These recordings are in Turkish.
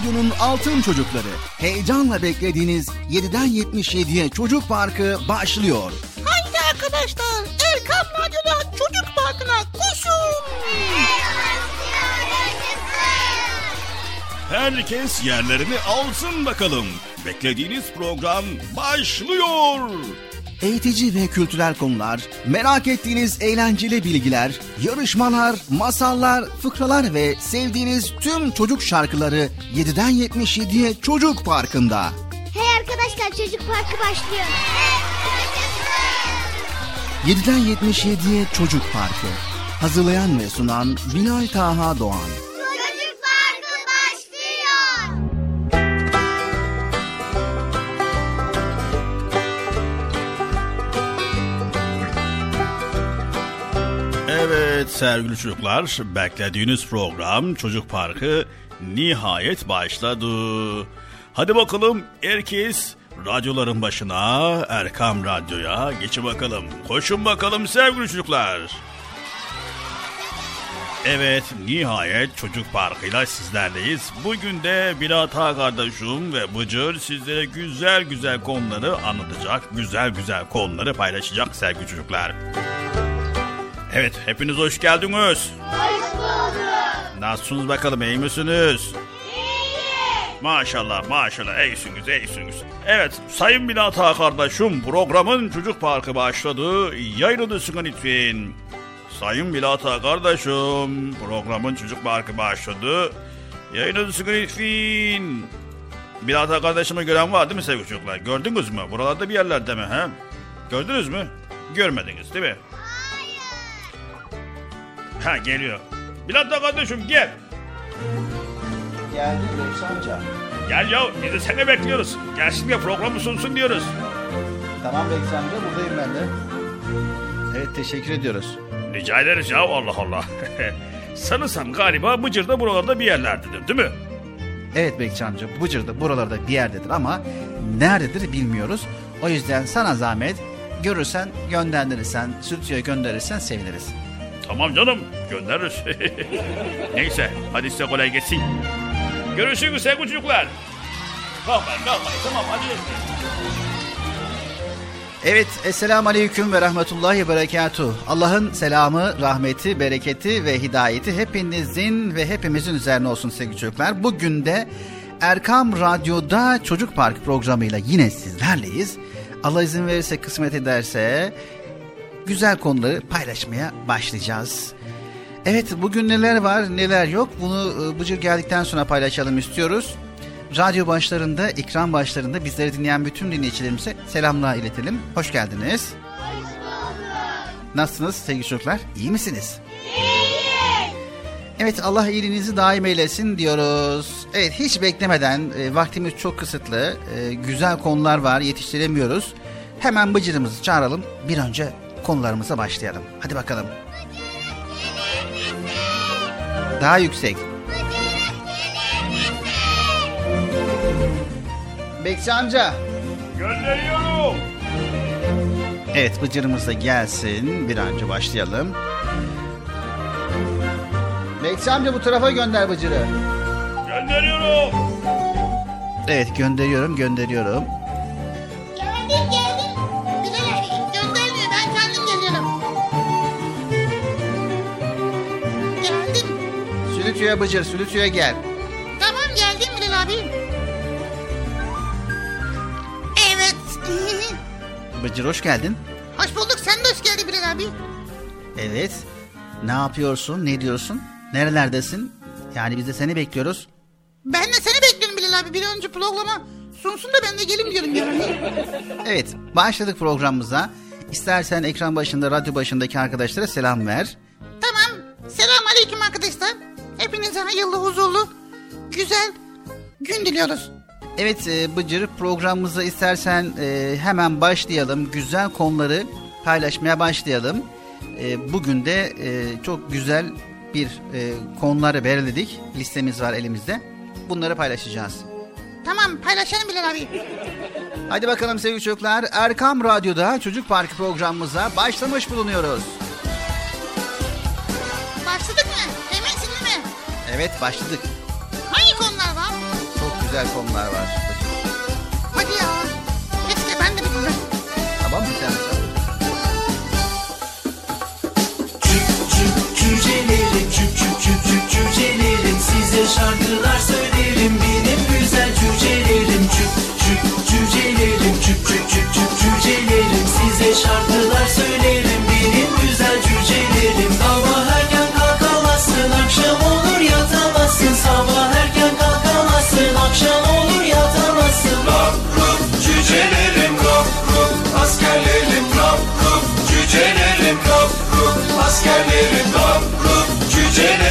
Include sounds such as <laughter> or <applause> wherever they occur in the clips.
Radyo'nun Altın Çocukları. Heyecanla beklediğiniz 7'den 77'ye Çocuk Parkı başlıyor. Haydi arkadaşlar Erkam Radyo'da Çocuk Parkı'na koşun. Herkes yerlerini alsın bakalım. Beklediğiniz program başlıyor. Eğitici ve kültürel konular, merak ettiğiniz eğlenceli bilgiler, yarışmalar, masallar, fıkralar ve sevdiğiniz tüm çocuk şarkıları 7'den 77'ye Çocuk Parkı'nda. Hey arkadaşlar çocuk parkı başlıyor. 7'den 77'ye Çocuk Parkı. Hazırlayan ve sunan Bilal Taha Doğan. Evet sevgili çocuklar, beklediğiniz program Çocuk Parkı nihayet başladı. Hadi bakalım herkes radyoların başına, Erkam Radyo'ya geçin bakalım. Koşun bakalım sevgili çocuklar. Evet, nihayet Çocuk Parkı'yla sizlerleyiz. Bugün de Bilata kardeşim ve Bıcır sizlere güzel güzel konuları anlatacak, güzel güzel konuları paylaşacak sevgili çocuklar. Evet, hepiniz hoş geldiniz. Hoş bulduk. Nasılsınız bakalım, iyi misiniz? Maşallah maşallah iyisiniz iyisiniz. Evet sayın Binata kardeşim programın çocuk parkı başladı. Yayınlısın lütfen. Sayın Bilata kardeşim programın çocuk parkı başladı. Yayınlısın lütfen. Bilata kardeşimi gören var değil mi sevgili çocuklar? Gördünüz mü? Buralarda bir yerlerde mi? He? Gördünüz mü? Görmediniz değil mi? Ha geliyor. Bilata kardeşim gel. Geldi Reis amca. Gel ya biz de seni bekliyoruz. Gelsin ya programı sunsun diyoruz. Tamam Reis amca buradayım ben de. Evet teşekkür ediyoruz. Rica ederiz ya Allah Allah. <laughs> Sanırsam galiba Mıcır da buralarda bir yerlerdedir değil mi? Evet Bekçi amca Bıcır'da buralarda bir yerdedir ama nerededir bilmiyoruz. O yüzden sana zahmet görürsen gönderirsen stüdyoya gönderirsen seviniriz. Tamam canım göndeririz. <laughs> Neyse hadi size kolay gelsin. Görüşürüz sevgili çocuklar. Kalkmayın kalkmayın tamam hadi. Evet, Esselamu Aleyküm ve Rahmetullahi Berekatuhu. Allah'ın selamı, rahmeti, bereketi ve hidayeti hepinizin ve hepimizin üzerine olsun sevgili çocuklar. Bugün de Erkam Radyo'da Çocuk Park programıyla yine sizlerleyiz. Allah izin verirse, kısmet ederse güzel konuları paylaşmaya başlayacağız. Evet, bugün neler var, neler yok bunu e, Bıcır geldikten sonra paylaşalım istiyoruz. Radyo başlarında, ekran başlarında bizleri dinleyen bütün dinleyicilerimize selamlar iletelim. Hoş geldiniz. Nasılsınız sevgili çocuklar? İyi misiniz? Evet Allah iyiliğinizi daim eylesin diyoruz. Evet hiç beklemeden e, vaktimiz çok kısıtlı. e, güzel konular var yetiştiremiyoruz. Hemen bıcırımızı çağıralım. Bir önce konularımıza başlayalım. Hadi bakalım. Daha yüksek. Bekçi amca. Gönderiyorum. Evet Bıcır'ımız da gelsin. Bir an önce başlayalım. Bekçi amca bu tarafa gönder Bıcır'ı. Gönderiyorum. gönderiyorum. Evet gönderiyorum gönderiyorum. Sülütüye Bıcır Sülütüye gel. Tamam geldim Bilal abi. Evet. <laughs> Bıcır hoş geldin. hoş bulduk sen de hoş geldin Bilal abi. Evet. Ne yapıyorsun? Ne diyorsun? Nerelerdesin? Yani biz de seni bekliyoruz. Ben de seni bekliyorum Bilal abi. Bir önce programa sunsun da ben de gelin diyorum yani. Evet, başladık programımıza. İstersen ekran başında, radyo başındaki arkadaşlara selam ver. Tamam. Selam aleyküm arkadaşlar. Hepinize hayırlı, huzurlu, güzel gün diliyoruz. Evet e, Bıcır programımıza istersen e, hemen başlayalım. Güzel konuları paylaşmaya başlayalım. E, bugün de e, çok güzel bir e, konuları belirledik. Listemiz var elimizde. Bunları paylaşacağız. Tamam paylaşalım Bilal abi. Hadi bakalım sevgili çocuklar. Erkam Radyo'da Çocuk Parkı programımıza başlamış bulunuyoruz. Evet başladık. Hangi konular var? Çok güzel konular var. Hadi ya. Keşke ben de bilmiyorum. Tamam mı sen? Cücelerim cüp cüp cüp cüp cücelerim Size şarkılar söylerim benim güzel cücelerim Cüp cüp cücelerim cüp cüp cüp cüp cücelerim Size şarkılar askerlerim rap rup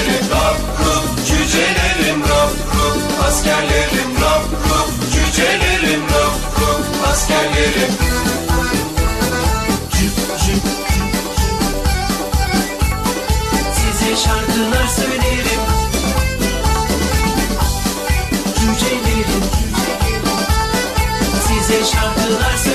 askerlerim rap rup cücelerim rap askerlerim rap rup cücelerim rap rup askerlerim. Cüp cüp Size şarkılar söylerim. Cücelerim Size şarkılar söylerim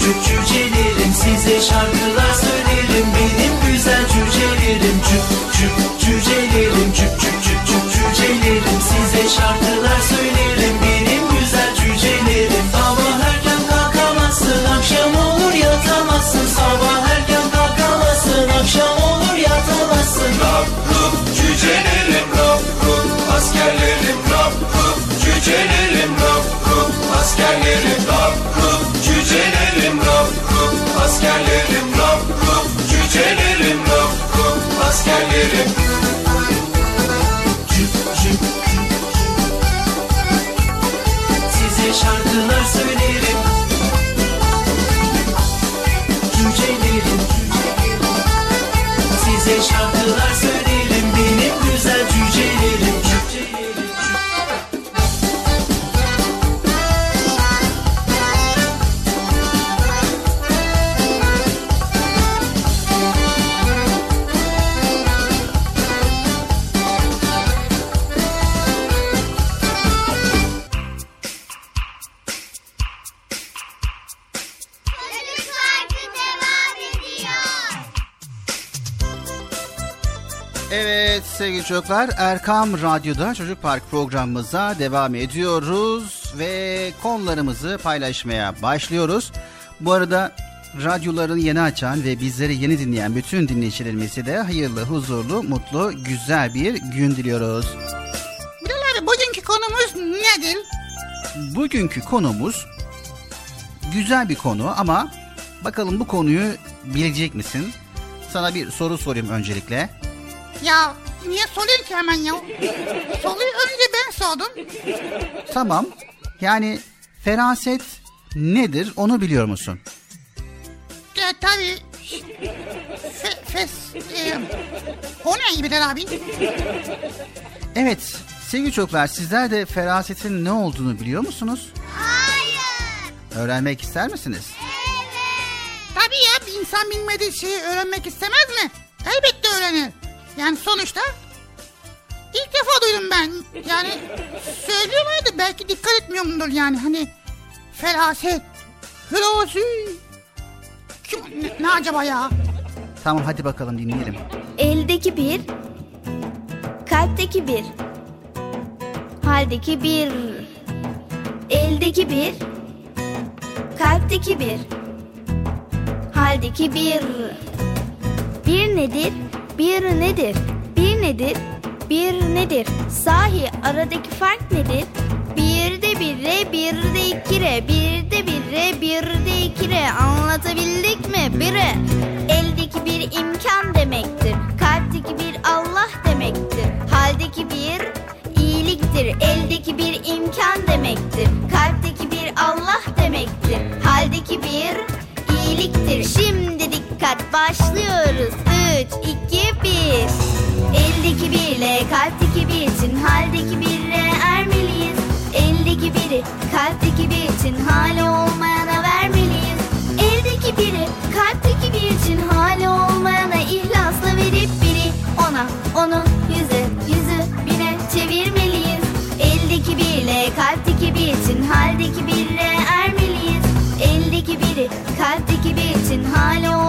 cüp cücelerim Size şarkılar söylerim. Benim güzel cücelerim Cüp cüp cücelerim cüp cüp cüp cüp cücelerim. Size şarkılar söylerim benim güzel cücelerim. Sabah erken kalkamazsın akşam olur yatamazsın. Sabah erken kalkamazsın akşam olur yatamazsın. Rap rup cücelerim rap rup askerlerim. Rap rup cücelerim rap rup askerlerim. Rup askerlerim rap rup cücelerim rap rup askerlerim. Size şarkılar söylerim. Cücelerim Size şarkılar söylerim sevgili çocuklar Erkam Radyo'da Çocuk Park programımıza devam ediyoruz ve konularımızı paylaşmaya başlıyoruz. Bu arada radyolarını yeni açan ve bizleri yeni dinleyen bütün dinleyicilerimize de hayırlı, huzurlu, mutlu, güzel bir gün diliyoruz. Bilal bugünkü konumuz nedir? bugünkü konumuz güzel bir konu ama bakalım bu konuyu bilecek misin? Sana bir soru sorayım öncelikle. Ya niye soruyorsun ki hemen ya? Soruyu önce ben sordum. Tamam. Yani feraset nedir onu biliyor musun? Ya tabii. Fe, fes, e, o ne Bilal abi? Evet sevgili çocuklar sizler de ferasetin ne olduğunu biliyor musunuz? Hayır. Öğrenmek ister misiniz? Tabii ya bir insan bilmediği şeyi öğrenmek istemez mi? Elbette öğrenir. Yani sonuçta ilk defa duydum ben. Yani söylüyorlardı belki dikkat etmiyorumdur yani hani felaset, hırozu. Kim, ne, ne acaba ya? Tamam hadi bakalım dinleyelim. Eldeki bir, kalpteki bir, haldeki bir. Eldeki bir, kalpteki bir, haldeki bir. Bir nedir, bir nedir, bir nedir, bir nedir? Sahi aradaki fark nedir? Bir de bir re, bir de iki re, bir de bir re, bir de iki re. Anlatabildik mi? Bire. Eldeki bir imkan demektir. Kalpteki bir Allah demektir. Haldeki bir iyiliktir. Eldeki bir imkan demektir. Kalpteki bir Allah demektir. Haldeki bir iyiliktir. Şimdi dikkat başlıyoruz. 3, 2, 1. Eldeki birle kalpteki bir için haldeki birle ermeliyiz. Eldeki biri kalpteki bir için hali olmayana vermeliyiz. Eldeki biri kalpteki bir için hali olmayana ihlasla verip biri ona onu yüze yüzü bine çevirmeliyiz. Eldeki birle kalpteki bir için haldeki birle ermeliyiz. Eldeki biri kalpteki bir için hali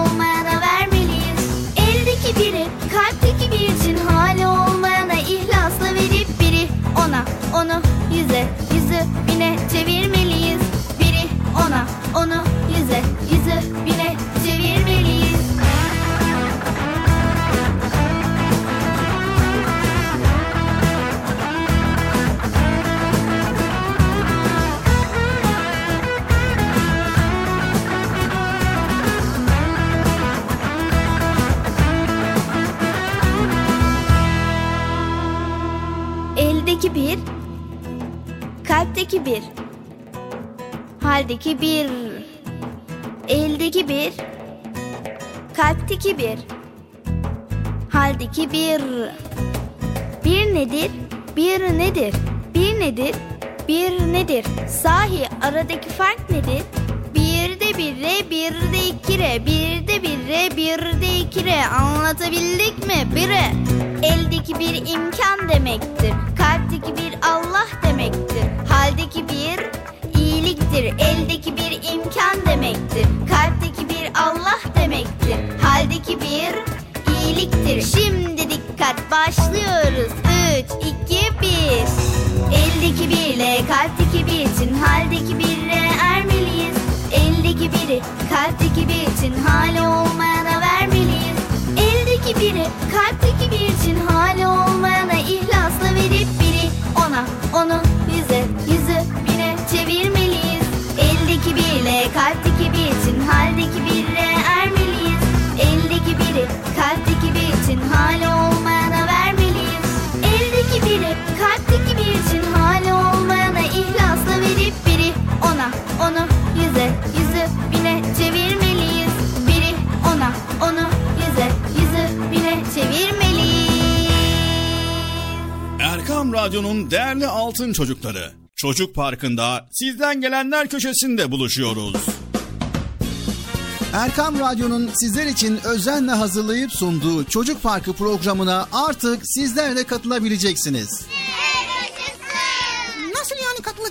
haldeki bir. Eldeki bir, kalpteki bir, haldeki bir. Bir nedir, bir nedir, bir nedir, bir nedir? Sahi aradaki fark nedir? Bir de bir re, bir de iki re, bir de bir re, bir de iki re. Anlatabildik mi? Bire. Eldeki bir imkan demektir. Kalpteki bir Allah demektir. Haldeki bir iyiliktir. Eldeki bir imkan demektir. Kalpteki bir Allah demektir. Haldeki bir iyiliktir. Şimdi dikkat başlıyoruz. 3, 2, 1. Eldeki birle kalpteki bir için haldeki birle ermeliyiz. Eldeki biri kalpteki bir için hali olmayana vermeliyiz. Eldeki biri kalpteki bir için hali olmayana ihlasla verip biri ona onu birle kalpteki bir için haldeki birle ermeliyiz. Eldeki biri kalpteki bir için hali olmayana vermeliyiz. Eldeki biri kalpteki bir için hali olmayana ihlasla verip biri ona onu yüze yüzü bine çevirmeliyiz. Biri ona onu yüze yüzü bine çevirmeliyiz. Erkam Radyo'nun değerli altın çocukları. Çocuk Parkı'nda sizden gelenler köşesinde buluşuyoruz. Erkam Radyo'nun sizler için özenle hazırlayıp sunduğu Çocuk Parkı programına artık sizler de katılabileceksiniz. Nasıl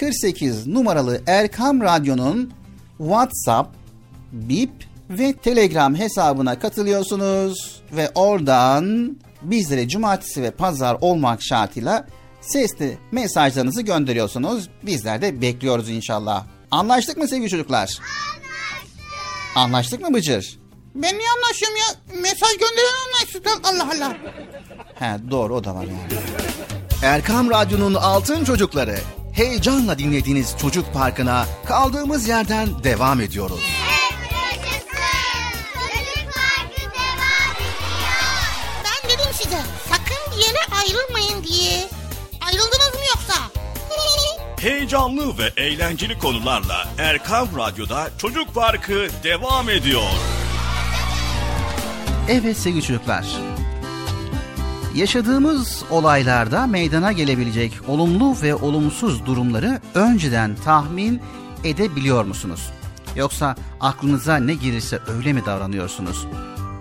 48 numaralı Erkam Radyo'nun WhatsApp, Bip ve Telegram hesabına katılıyorsunuz ve oradan bizlere cumartesi ve pazar olmak şartıyla sesli mesajlarınızı gönderiyorsunuz. Bizler de bekliyoruz inşallah. Anlaştık mı sevgili çocuklar? Anlaştık. Anlaştık mı Bıcır? Ben niye anlaşıyorum ya? Mesaj gönderen anlaşsın. Allah Allah. He doğru o da var yani. Erkam Radyo'nun altın çocukları. Heyecanla dinlediğiniz Çocuk Parkı'na kaldığımız yerden devam ediyoruz. Çocuk Parkı devam ediyor. Ben dedim size sakın bir yere ayrılmayın diye. Ayrıldınız mı yoksa? <laughs> Heyecanlı ve eğlenceli konularla Erkan Radyo'da Çocuk Parkı devam ediyor. Evet sevgili çocuklar. Yaşadığımız olaylarda meydana gelebilecek olumlu ve olumsuz durumları önceden tahmin edebiliyor musunuz? Yoksa aklınıza ne girirse öyle mi davranıyorsunuz?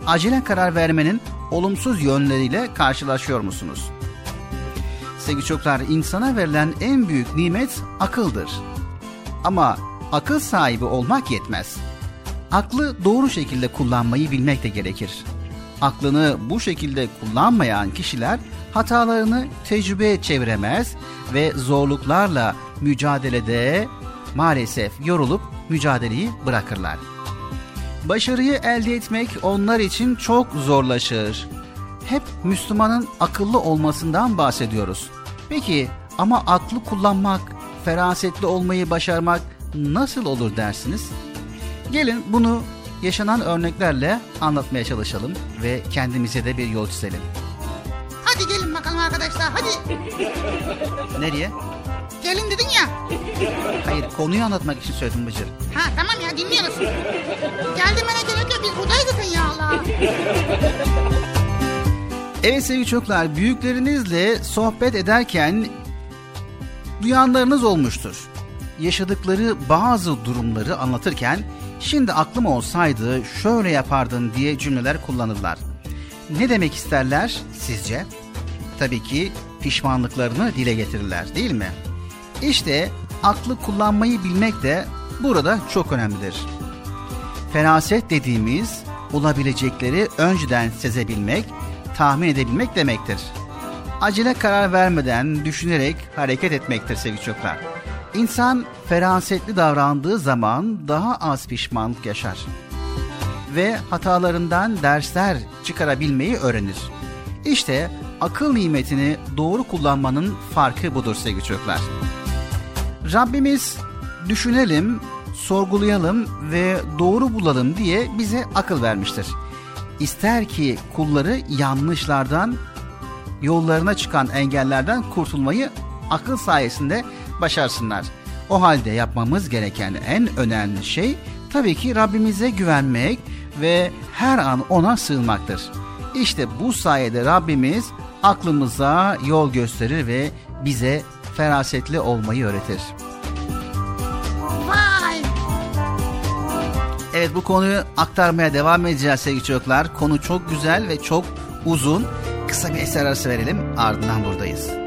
Acele karar vermenin olumsuz yönleriyle karşılaşıyor musunuz? Sevgili çocuklar, insana verilen en büyük nimet akıldır. Ama akıl sahibi olmak yetmez. Aklı doğru şekilde kullanmayı bilmek de gerekir. Aklını bu şekilde kullanmayan kişiler hatalarını tecrübeye çeviremez ve zorluklarla mücadelede maalesef yorulup mücadeleyi bırakırlar. Başarıyı elde etmek onlar için çok zorlaşır. Hep Müslümanın akıllı olmasından bahsediyoruz. Peki ama aklı kullanmak, ferasetli olmayı başarmak nasıl olur dersiniz? Gelin bunu yaşanan örneklerle anlatmaya çalışalım ve kendimize de bir yol çizelim. Hadi gelin bakalım arkadaşlar hadi. Nereye? Gelin dedin ya. Hayır konuyu anlatmak için söyledim Bıcır. Ha tamam ya dinliyoruz. Geldirmene gerek yok biz buradaydık ya Allah. Evet sevgili çocuklar büyüklerinizle sohbet ederken duyanlarınız olmuştur. Yaşadıkları bazı durumları anlatırken şimdi aklım olsaydı şöyle yapardın diye cümleler kullanırlar. Ne demek isterler sizce? Tabii ki pişmanlıklarını dile getirirler değil mi? İşte aklı kullanmayı bilmek de burada çok önemlidir. Feraset dediğimiz olabilecekleri önceden sezebilmek, tahmin edebilmek demektir. Acele karar vermeden düşünerek hareket etmektir sevgili çocuklar. İnsan ferasetli davrandığı zaman daha az pişmanlık yaşar ve hatalarından dersler çıkarabilmeyi öğrenir. İşte akıl nimetini doğru kullanmanın farkı budur sevgili çocuklar. Rabbimiz düşünelim, sorgulayalım ve doğru bulalım diye bize akıl vermiştir. İster ki kulları yanlışlardan, yollarına çıkan engellerden kurtulmayı akıl sayesinde başarsınlar. O halde yapmamız gereken en önemli şey tabii ki Rabbimize güvenmek ve her an ona sığınmaktır. İşte bu sayede Rabbimiz aklımıza yol gösterir ve bize ferasetli olmayı öğretir. Vay. Evet bu konuyu aktarmaya devam edeceğiz sevgili çocuklar. Konu çok güzel ve çok uzun. Kısa bir eser arası verelim ardından buradayız.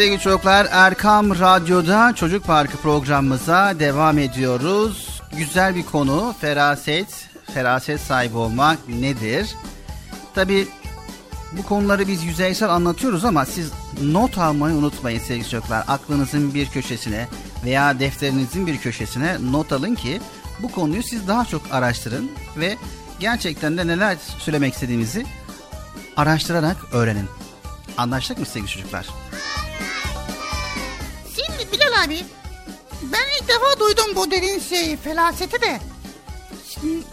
Sevgili çocuklar Erkam Radyo'da Çocuk Parkı programımıza devam ediyoruz. Güzel bir konu feraset, feraset sahibi olmak nedir? Tabi bu konuları biz yüzeysel anlatıyoruz ama siz not almayı unutmayın sevgili çocuklar. Aklınızın bir köşesine veya defterinizin bir köşesine not alın ki bu konuyu siz daha çok araştırın ve gerçekten de neler söylemek istediğimizi araştırarak öğrenin. Anlaştık mı sevgili çocuklar? Abi ben ilk defa duydum bu dediğin şeyi felaseti de. Şimdi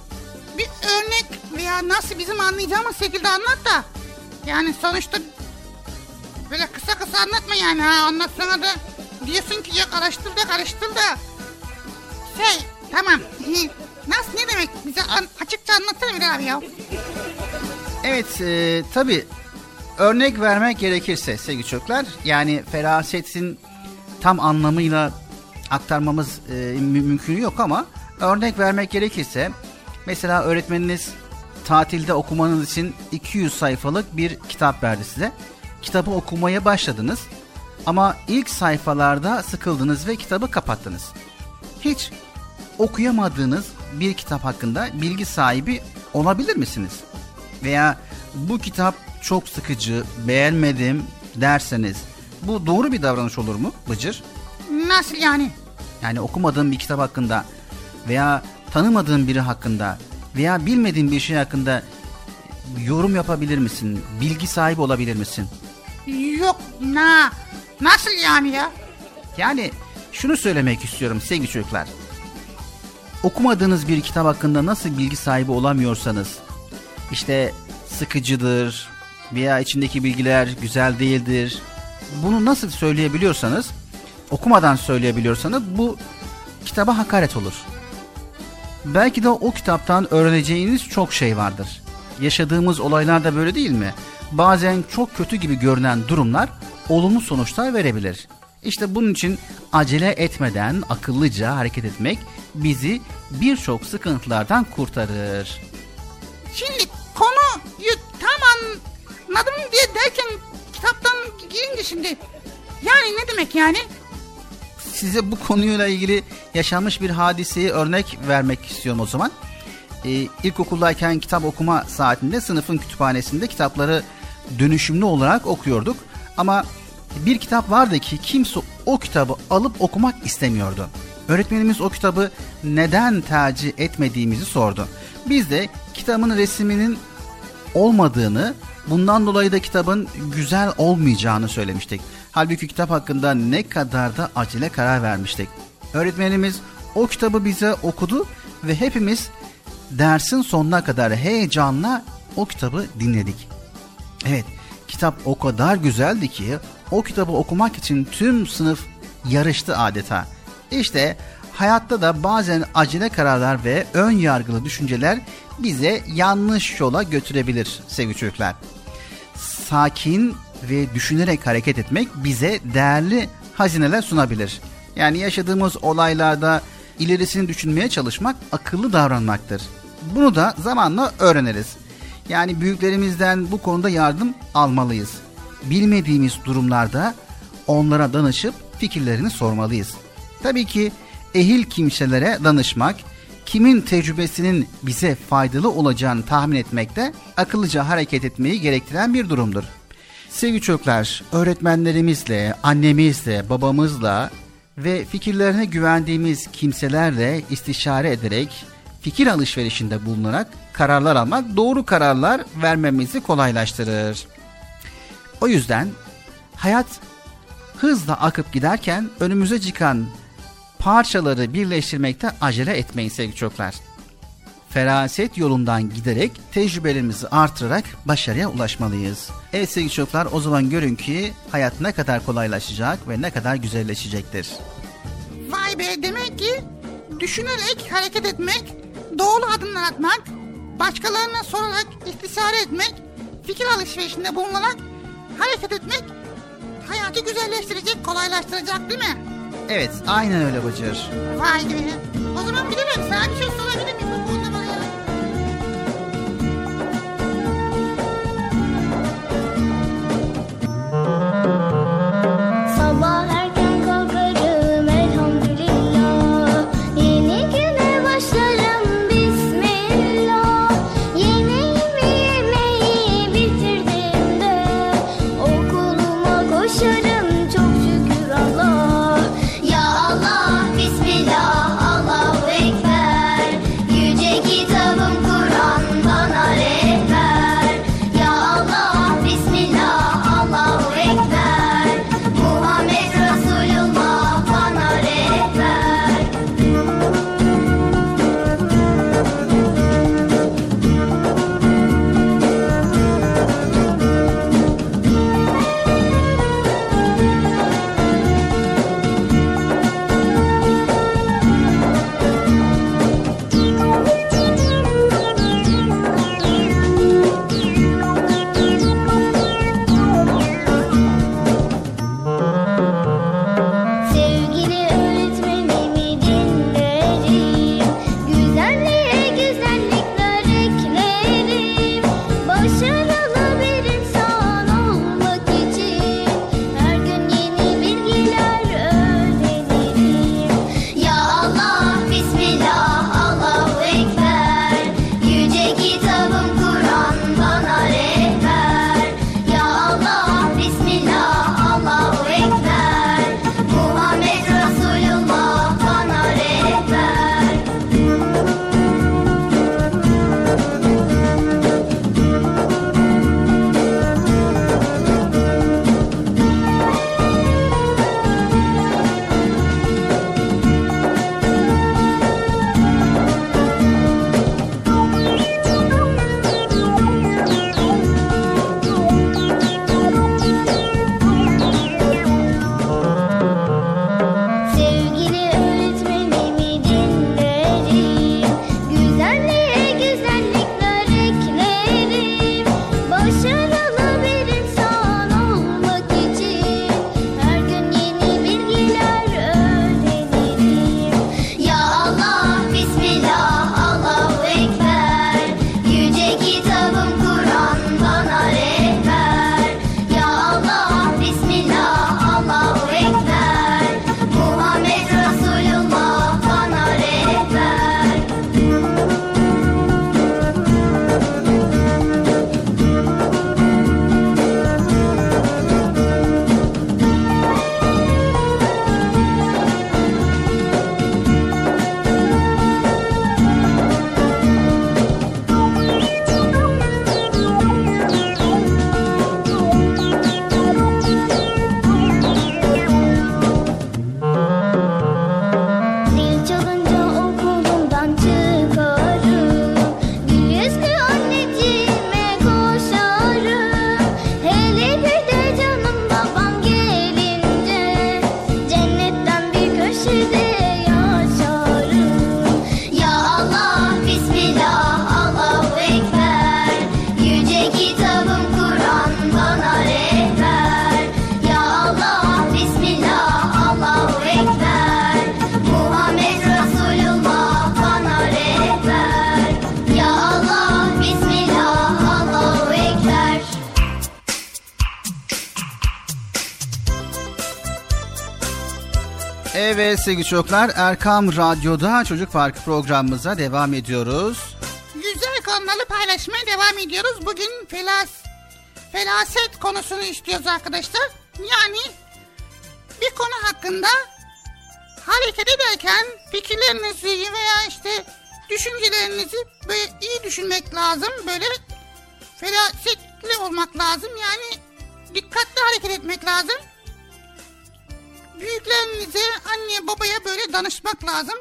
bir örnek veya nasıl bizim anlayacağımız şekilde anlat da. Yani sonuçta böyle kısa kısa anlatma yani ha anlatsana da diyorsun ki yok araştır da. Şey tamam <laughs> nasıl ne demek bize an- açıkça anlatsana Bilal abi ya. Evet e, tabi örnek vermek gerekirse sevgili çocuklar yani ferasetin tam anlamıyla aktarmamız e, mü- mümkün yok ama örnek vermek gerekirse mesela öğretmeniniz tatilde okumanız için 200 sayfalık bir kitap verdi size. Kitabı okumaya başladınız ama ilk sayfalarda sıkıldınız ve kitabı kapattınız. Hiç okuyamadığınız bir kitap hakkında bilgi sahibi olabilir misiniz? Veya bu kitap çok sıkıcı, beğenmedim derseniz bu doğru bir davranış olur mu Bıcır? Nasıl yani? Yani okumadığın bir kitap hakkında veya tanımadığın biri hakkında veya bilmediğin bir şey hakkında yorum yapabilir misin? Bilgi sahibi olabilir misin? Yok na nasıl yani ya? Yani şunu söylemek istiyorum sevgili çocuklar. Okumadığınız bir kitap hakkında nasıl bilgi sahibi olamıyorsanız, işte sıkıcıdır veya içindeki bilgiler güzel değildir. Bunu nasıl söyleyebiliyorsanız, okumadan söyleyebiliyorsanız bu kitaba hakaret olur. Belki de o kitaptan öğreneceğiniz çok şey vardır. Yaşadığımız olaylar da böyle değil mi? Bazen çok kötü gibi görünen durumlar olumlu sonuçlar verebilir. İşte bunun için acele etmeden akıllıca hareket etmek bizi birçok sıkıntılardan kurtarır. Şimdi konuyu tam anladım diye derken kitaptan girince şimdi yani ne demek yani? Size bu konuyla ilgili yaşanmış bir hadiseyi örnek vermek istiyorum o zaman. Ee, ilkokuldayken kitap okuma saatinde sınıfın kütüphanesinde kitapları dönüşümlü olarak okuyorduk. Ama bir kitap vardı ki kimse o kitabı alıp okumak istemiyordu. Öğretmenimiz o kitabı neden tercih etmediğimizi sordu. Biz de kitabın resminin olmadığını, bundan dolayı da kitabın güzel olmayacağını söylemiştik. Halbuki kitap hakkında ne kadar da acele karar vermiştik. Öğretmenimiz o kitabı bize okudu ve hepimiz dersin sonuna kadar heyecanla o kitabı dinledik. Evet, kitap o kadar güzeldi ki o kitabı okumak için tüm sınıf yarıştı adeta. İşte hayatta da bazen acele kararlar ve ön yargılı düşünceler bize yanlış yola götürebilir sevgili çocuklar. Sakin ve düşünerek hareket etmek bize değerli hazineler sunabilir. Yani yaşadığımız olaylarda ilerisini düşünmeye çalışmak akıllı davranmaktır. Bunu da zamanla öğreniriz. Yani büyüklerimizden bu konuda yardım almalıyız. Bilmediğimiz durumlarda onlara danışıp fikirlerini sormalıyız. Tabii ki ehil kimselere danışmak, kimin tecrübesinin bize faydalı olacağını tahmin etmek de akıllıca hareket etmeyi gerektiren bir durumdur. Sevgili çocuklar, öğretmenlerimizle, annemizle, babamızla ve fikirlerine güvendiğimiz kimselerle istişare ederek fikir alışverişinde bulunarak kararlar almak doğru kararlar vermemizi kolaylaştırır. O yüzden hayat hızla akıp giderken önümüze çıkan parçaları birleştirmekte acele etmeyin sevgili çocuklar. Feraset yolundan giderek tecrübelerimizi artırarak başarıya ulaşmalıyız. Evet sevgili çocuklar o zaman görün ki hayat ne kadar kolaylaşacak ve ne kadar güzelleşecektir. Vay be demek ki düşünerek hareket etmek, doğru adımlar atmak, başkalarına sorarak istişare etmek, fikir alışverişinde bulunarak hareket etmek hayatı güzelleştirecek, kolaylaştıracak değil mi? Evet aynen öyle Bıcır. Vay be. O zaman bilemem sana bir şey sorabilir miyim Evet sevgili çocuklar Erkam Radyo'da Çocuk Parkı programımıza devam ediyoruz. Güzel konuları paylaşmaya devam ediyoruz. Bugün felas, felaset konusunu istiyoruz arkadaşlar. Yani bir konu hakkında hareket ederken fikirlerinizi veya işte düşüncelerinizi böyle iyi düşünmek lazım. Böyle felasetli olmak lazım. Yani dikkatli hareket etmek lazım. Büyüklerinize, anneye, babaya böyle danışmak lazım.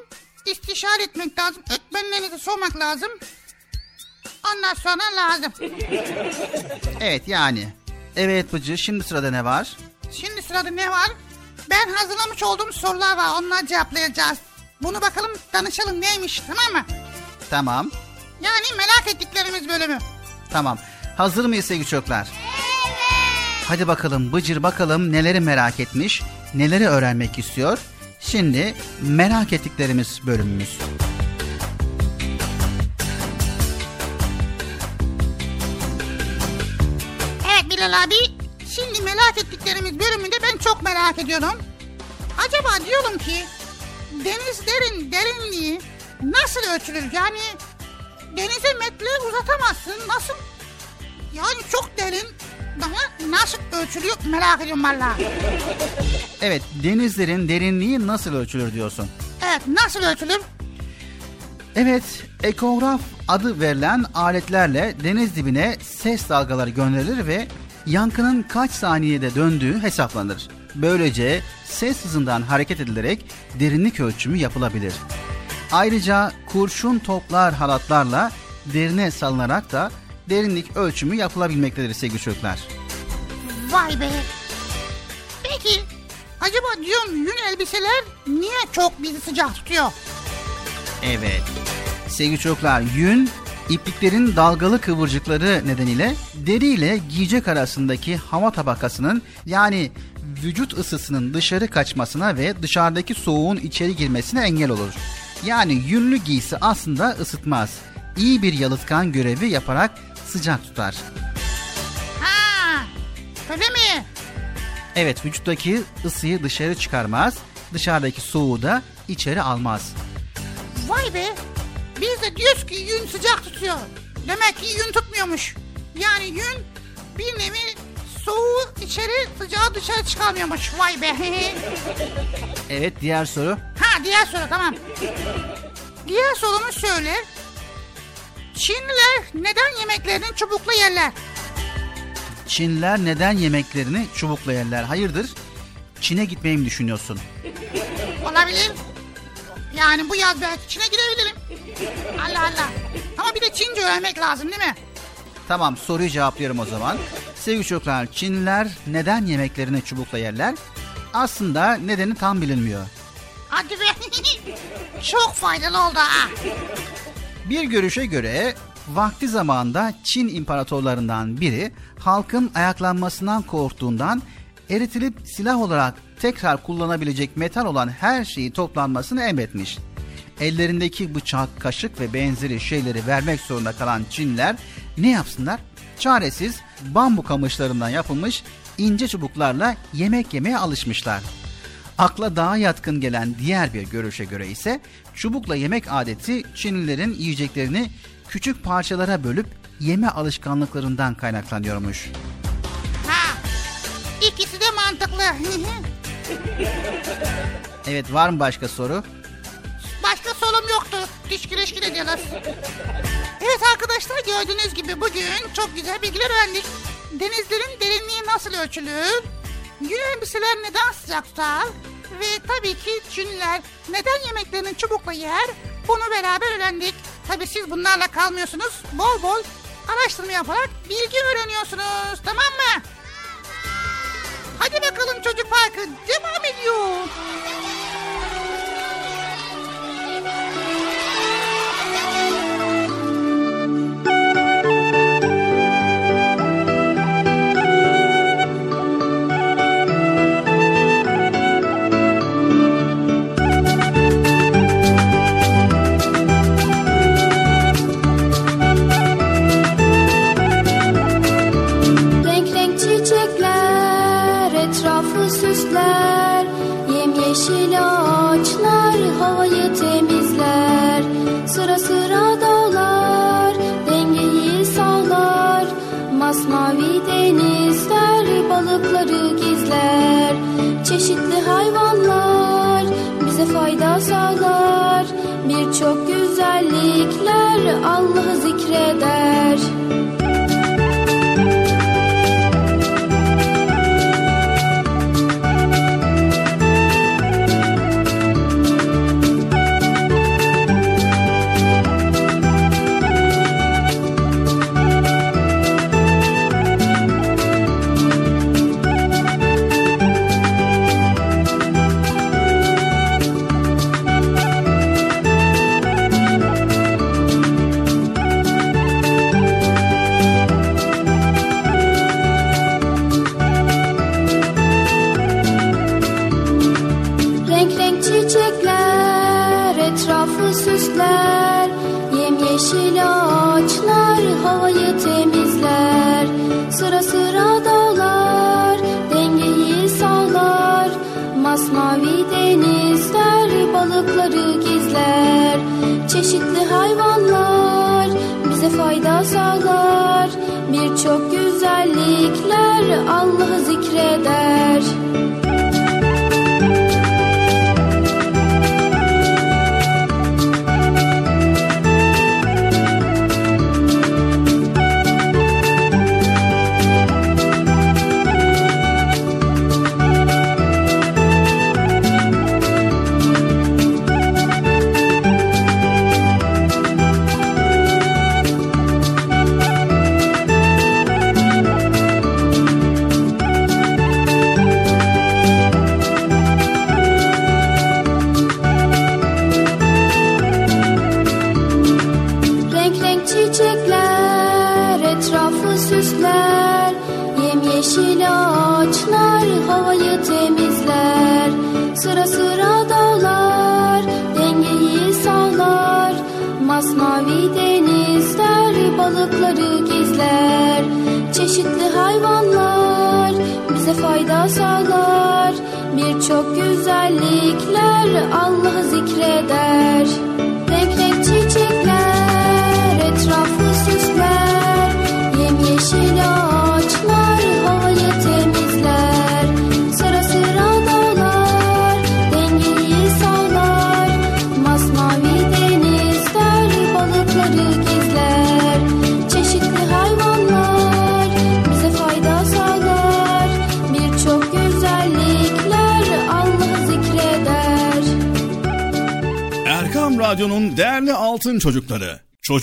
İstişare etmek lazım. Öğretmenlerinize sormak lazım. Ondan sonra lazım. <laughs> Evet yani. Evet Bıcı şimdi sırada ne var? Şimdi sırada ne var? Ben hazırlamış olduğum sorular var. Onları cevaplayacağız. Bunu bakalım danışalım neymiş tamam mı? Tamam. Yani merak ettiklerimiz bölümü. Tamam. Hazır mıyız sevgili çocuklar? Hadi bakalım Bıcır bakalım neleri merak etmiş, neleri öğrenmek istiyor. Şimdi merak ettiklerimiz bölümümüz. Evet Bilal abi. Şimdi merak ettiklerimiz bölümünde ben çok merak ediyorum. Acaba diyorum ki denizlerin derinliği nasıl ölçülür? Yani denize metre uzatamazsın. Nasıl? Yani çok derin. Daha nasıl ölçülüyor merak ediyorum valla. Evet denizlerin derinliği nasıl ölçülür diyorsun. Evet nasıl ölçülür? Evet, ekograf adı verilen aletlerle deniz dibine ses dalgaları gönderilir ve yankının kaç saniyede döndüğü hesaplanır. Böylece ses hızından hareket edilerek derinlik ölçümü yapılabilir. Ayrıca kurşun toplar halatlarla derine salınarak da derinlik ölçümü yapılabilmektedir sevgili çocuklar. Vay be. Peki acaba diyorum yün elbiseler niye çok bizi sıcak tutuyor? Evet. Sevgili çocuklar, yün ipliklerin dalgalı kıvırcıkları nedeniyle deri ile giyecek arasındaki hava tabakasının yani vücut ısısının dışarı kaçmasına ve dışarıdaki soğuğun içeri girmesine engel olur. Yani yünlü giysi aslında ısıtmaz. İyi bir yalıtkan görevi yaparak sıcak tutar. Ha, öyle mi? Evet vücuttaki ısıyı dışarı çıkarmaz, dışarıdaki soğuğu da içeri almaz. Vay be. Biz de diyoruz ki yün sıcak tutuyor. Demek ki yün tutmuyormuş. Yani yün bir nevi soğuğu içeri sıcağı dışarı çıkarmıyormuş. Vay be. Evet diğer soru. ha diğer soru tamam. Diğer sorumuz şöyle. Çinliler neden yemeklerini çubukla yerler? Çinliler neden yemeklerini çubukla yerler? Hayırdır? Çin'e gitmeyi mi düşünüyorsun? Olabilir. Yani bu yaz belki Çin'e gidebilirim. Allah Allah. Ama bir de Çince öğrenmek lazım değil mi? Tamam soruyu cevaplıyorum o zaman. Sevgili çocuklar Çinliler neden yemeklerini çubukla yerler? Aslında nedeni tam bilinmiyor. Hadi be. <laughs> Çok faydalı oldu ha. Bir görüşe göre vakti zamanında Çin imparatorlarından biri halkın ayaklanmasından korktuğundan eritilip silah olarak tekrar kullanabilecek metal olan her şeyi toplanmasını emretmiş. Ellerindeki bıçak, kaşık ve benzeri şeyleri vermek zorunda kalan Çinliler ne yapsınlar? Çaresiz bambu kamışlarından yapılmış ince çubuklarla yemek yemeye alışmışlar. Akla daha yatkın gelen diğer bir görüşe göre ise çubukla yemek adeti Çinlilerin yiyeceklerini küçük parçalara bölüp yeme alışkanlıklarından kaynaklanıyormuş. Ha. İkisi de mantıklı. <laughs> Evet var mı başka soru? Başka solum yoktu. Diş güreşki de diyorlar. Evet arkadaşlar gördüğünüz gibi bugün çok güzel bilgiler öğrendik. Denizlerin derinliği nasıl ölçülür? Yün elbiseler neden sıcak tutar? Ve tabii ki Çinliler neden yemeklerini çubukla yer? Bunu beraber öğrendik. Tabii siz bunlarla kalmıyorsunuz. Bol bol araştırma yaparak bilgi öğreniyorsunuz. Tamam mı? Hadi bakalım çocuk parkı devam ediyor.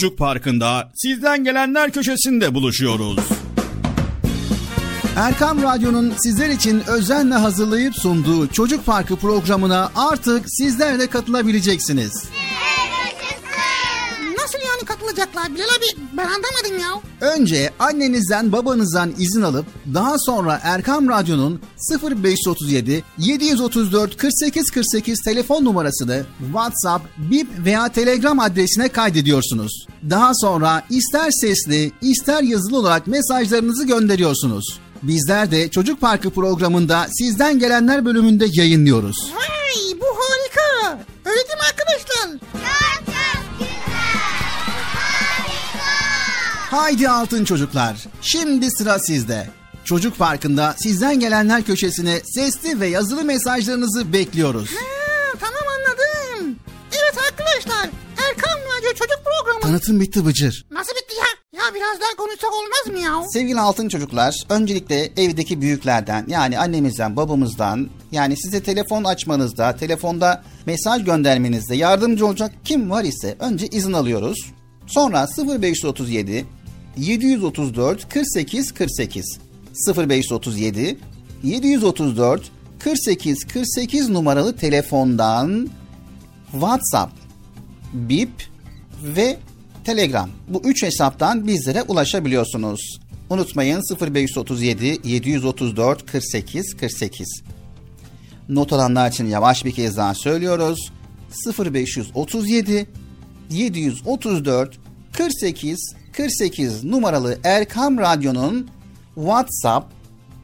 Çocuk Parkı'nda sizden gelenler köşesinde buluşuyoruz. Erkam Radyo'nun sizler için özenle hazırlayıp sunduğu Çocuk Parkı programına artık sizler de katılabileceksiniz. Nasıl yani katılacaklar Bilal abi ben anlamadım ya. Önce annenizden babanızdan izin alıp daha sonra Erkam Radyo'nun 0537 734 48 48 telefon numarasını WhatsApp, Bip veya Telegram adresine kaydediyorsunuz. Daha sonra ister sesli ister yazılı olarak mesajlarınızı gönderiyorsunuz. Bizler de Çocuk Parkı programında sizden gelenler bölümünde yayınlıyoruz. Vay bu harika. Öyle değil mi arkadaşlar? Çok çok güzel. Harika. Haydi altın çocuklar. Şimdi sıra sizde. Çocuk Parkı'nda sizden gelenler köşesine sesli ve yazılı mesajlarınızı bekliyoruz. Ha, Tanıtım bitti Bıcır. Nasıl bitti ya? Ya biraz daha konuşsak olmaz mı ya? Sevgili altın çocuklar, öncelikle evdeki büyüklerden yani annemizden, babamızdan yani size telefon açmanızda, telefonda mesaj göndermenizde yardımcı olacak kim var ise önce izin alıyoruz. Sonra 0537 734 48 48 0537 734 48 48 numaralı telefondan WhatsApp, Bip ve Telegram. Bu üç hesaptan bizlere ulaşabiliyorsunuz. Unutmayın 0537 734 48 48. Not alanlar için yavaş bir kez daha söylüyoruz. 0537 734 48 48 numaralı Erkam Radyo'nun WhatsApp,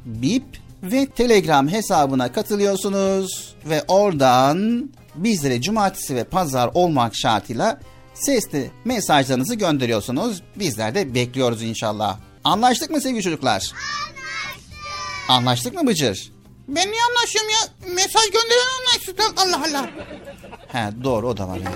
Bip ve Telegram hesabına katılıyorsunuz ve oradan bizlere cumartesi ve pazar olmak şartıyla sesli mesajlarınızı gönderiyorsunuz. Bizler de bekliyoruz inşallah. Anlaştık mı sevgili çocuklar? Anlaştık. Anlaştık mı Bıcır? Ben niye anlaşıyorum ya? Mesaj gönderen anlaşsın. Allah Allah. He doğru o da var yani.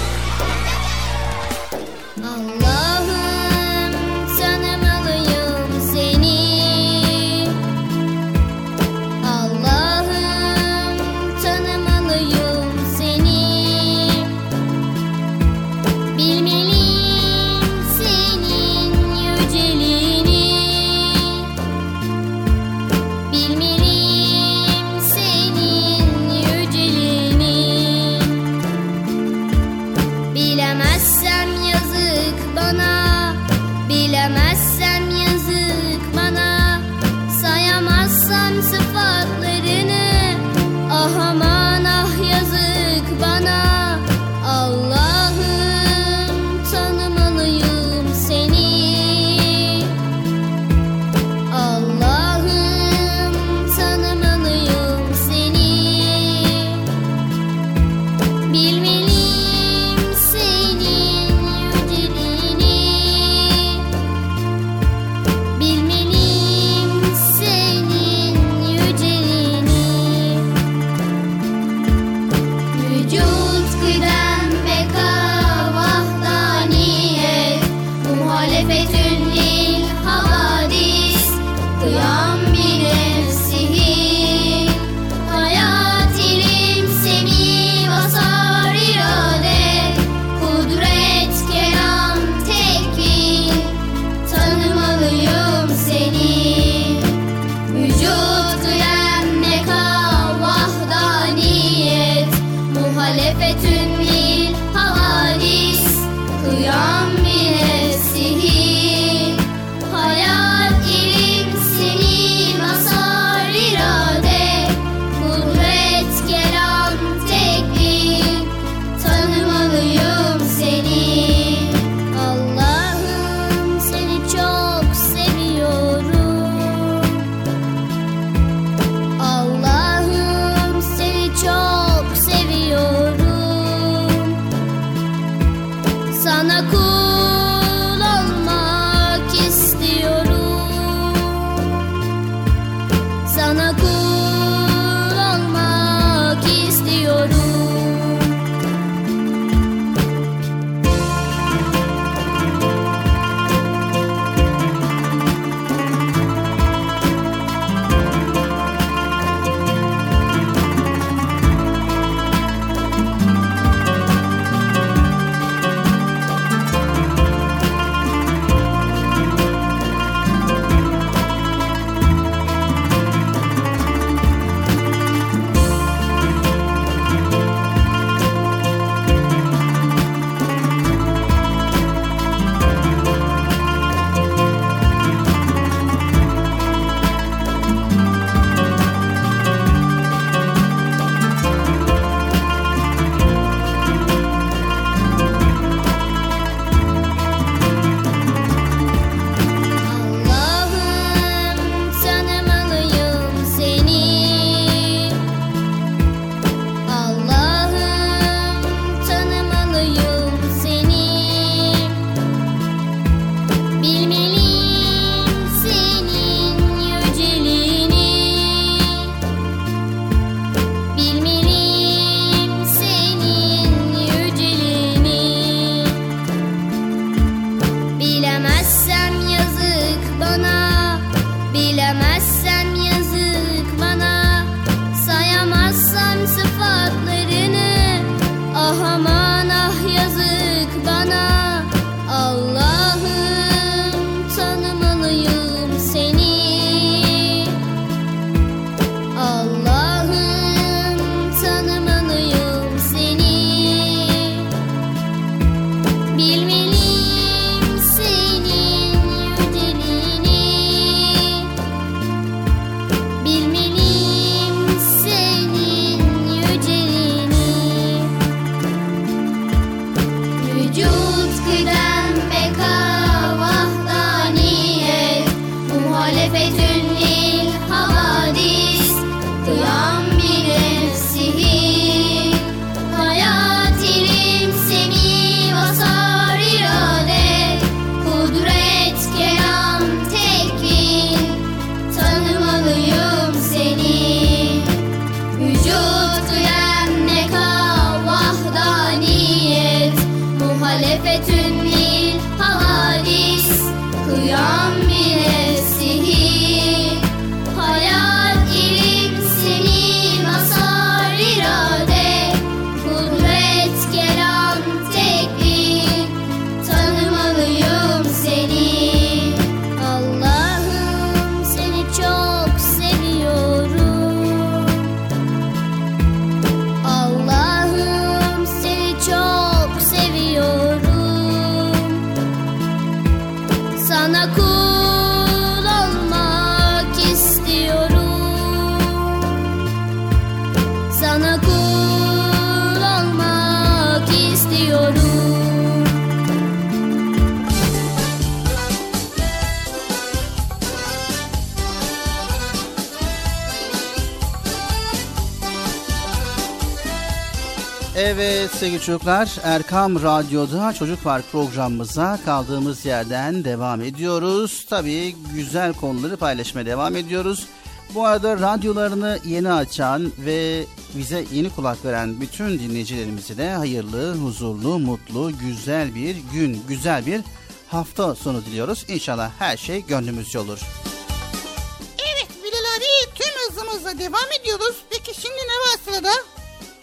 Çocuklar Erkam Radyo'da Çocuk Park programımıza kaldığımız yerden devam ediyoruz. Tabii güzel konuları paylaşmaya devam ediyoruz. Bu arada radyolarını yeni açan ve bize yeni kulak veren bütün dinleyicilerimize de hayırlı, huzurlu, mutlu, güzel bir gün, güzel bir hafta sonu diliyoruz. İnşallah her şey gönlümüzce olur.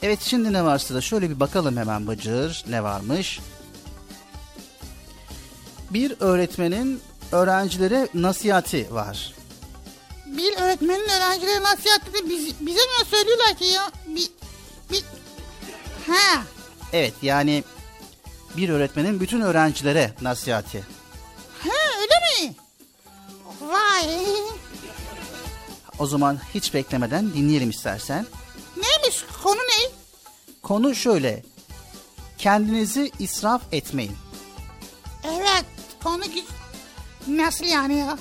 Evet şimdi ne var sırada? Şöyle bir bakalım hemen Bıcır. Ne varmış? Bir öğretmenin öğrencilere nasihati var. Bir öğretmenin öğrencilere nasihat dedi. Biz, bize ne söylüyorlar ki ya? Bir, bir... Ha, Evet yani bir öğretmenin bütün öğrencilere nasihati. ha öyle mi? Vay. O zaman hiç beklemeden dinleyelim istersen. Neymiş konu ne? Konu şöyle. Kendinizi israf etmeyin. Evet konu. Nasıl yani ya?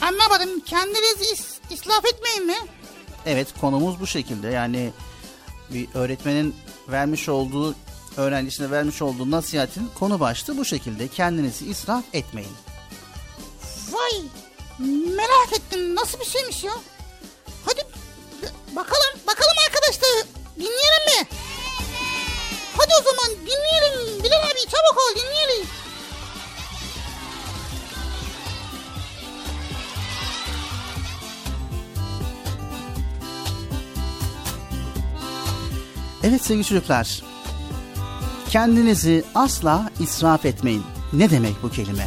Anlamadım. Kendinizi is- israf etmeyin mi? Evet konumuz bu şekilde. Yani bir öğretmenin vermiş olduğu öğrencisine vermiş olduğu nasihatin konu başlığı bu şekilde. Kendinizi israf etmeyin. Vay. Merak ettim. Nasıl bir şeymiş ya? Hadi bakalım. Sevgili çocuklar. Kendinizi asla israf etmeyin. Ne demek bu kelime?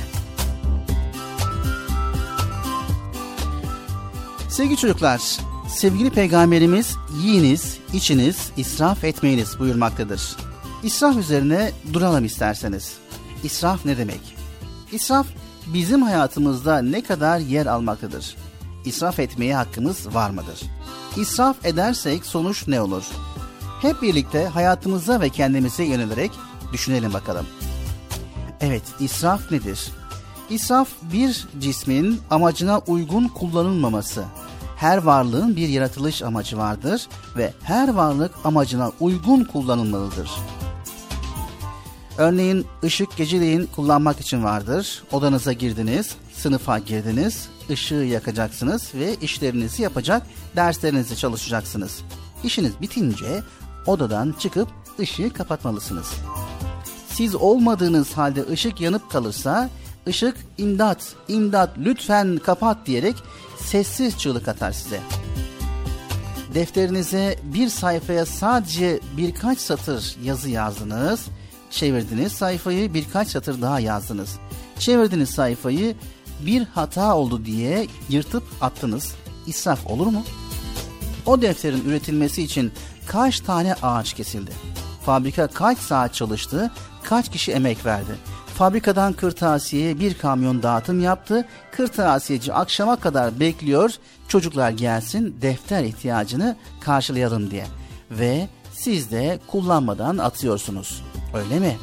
Sevgili çocuklar, sevgili peygamberimiz yiyiniz, içiniz, israf etmeyiniz buyurmaktadır. İsraf üzerine duralım isterseniz. İsraf ne demek? İsraf bizim hayatımızda ne kadar yer almaktadır? İsraf etmeye hakkımız var mıdır? İsraf edersek sonuç ne olur? Hep birlikte hayatımıza ve kendimize yönelerek düşünelim bakalım. Evet, israf nedir? İsraf bir cismin amacına uygun kullanılmaması. Her varlığın bir yaratılış amacı vardır ve her varlık amacına uygun kullanılmalıdır. Örneğin ışık geceleyin kullanmak için vardır. Odanıza girdiniz, sınıfa girdiniz, ışığı yakacaksınız ve işlerinizi yapacak, derslerinizi çalışacaksınız. İşiniz bitince odadan çıkıp ışığı kapatmalısınız. Siz olmadığınız halde ışık yanıp kalırsa ışık imdat, imdat lütfen kapat diyerek sessiz çığlık atar size. Defterinize bir sayfaya sadece birkaç satır yazı yazdınız. Çevirdiniz sayfayı birkaç satır daha yazdınız. Çevirdiniz sayfayı bir hata oldu diye yırtıp attınız. İsraf olur mu? O defterin üretilmesi için kaç tane ağaç kesildi? Fabrika kaç saat çalıştı? Kaç kişi emek verdi? Fabrikadan kırtasiyeye bir kamyon dağıtım yaptı. Kırtasiyeci akşama kadar bekliyor. Çocuklar gelsin defter ihtiyacını karşılayalım diye. Ve siz de kullanmadan atıyorsunuz. Öyle mi?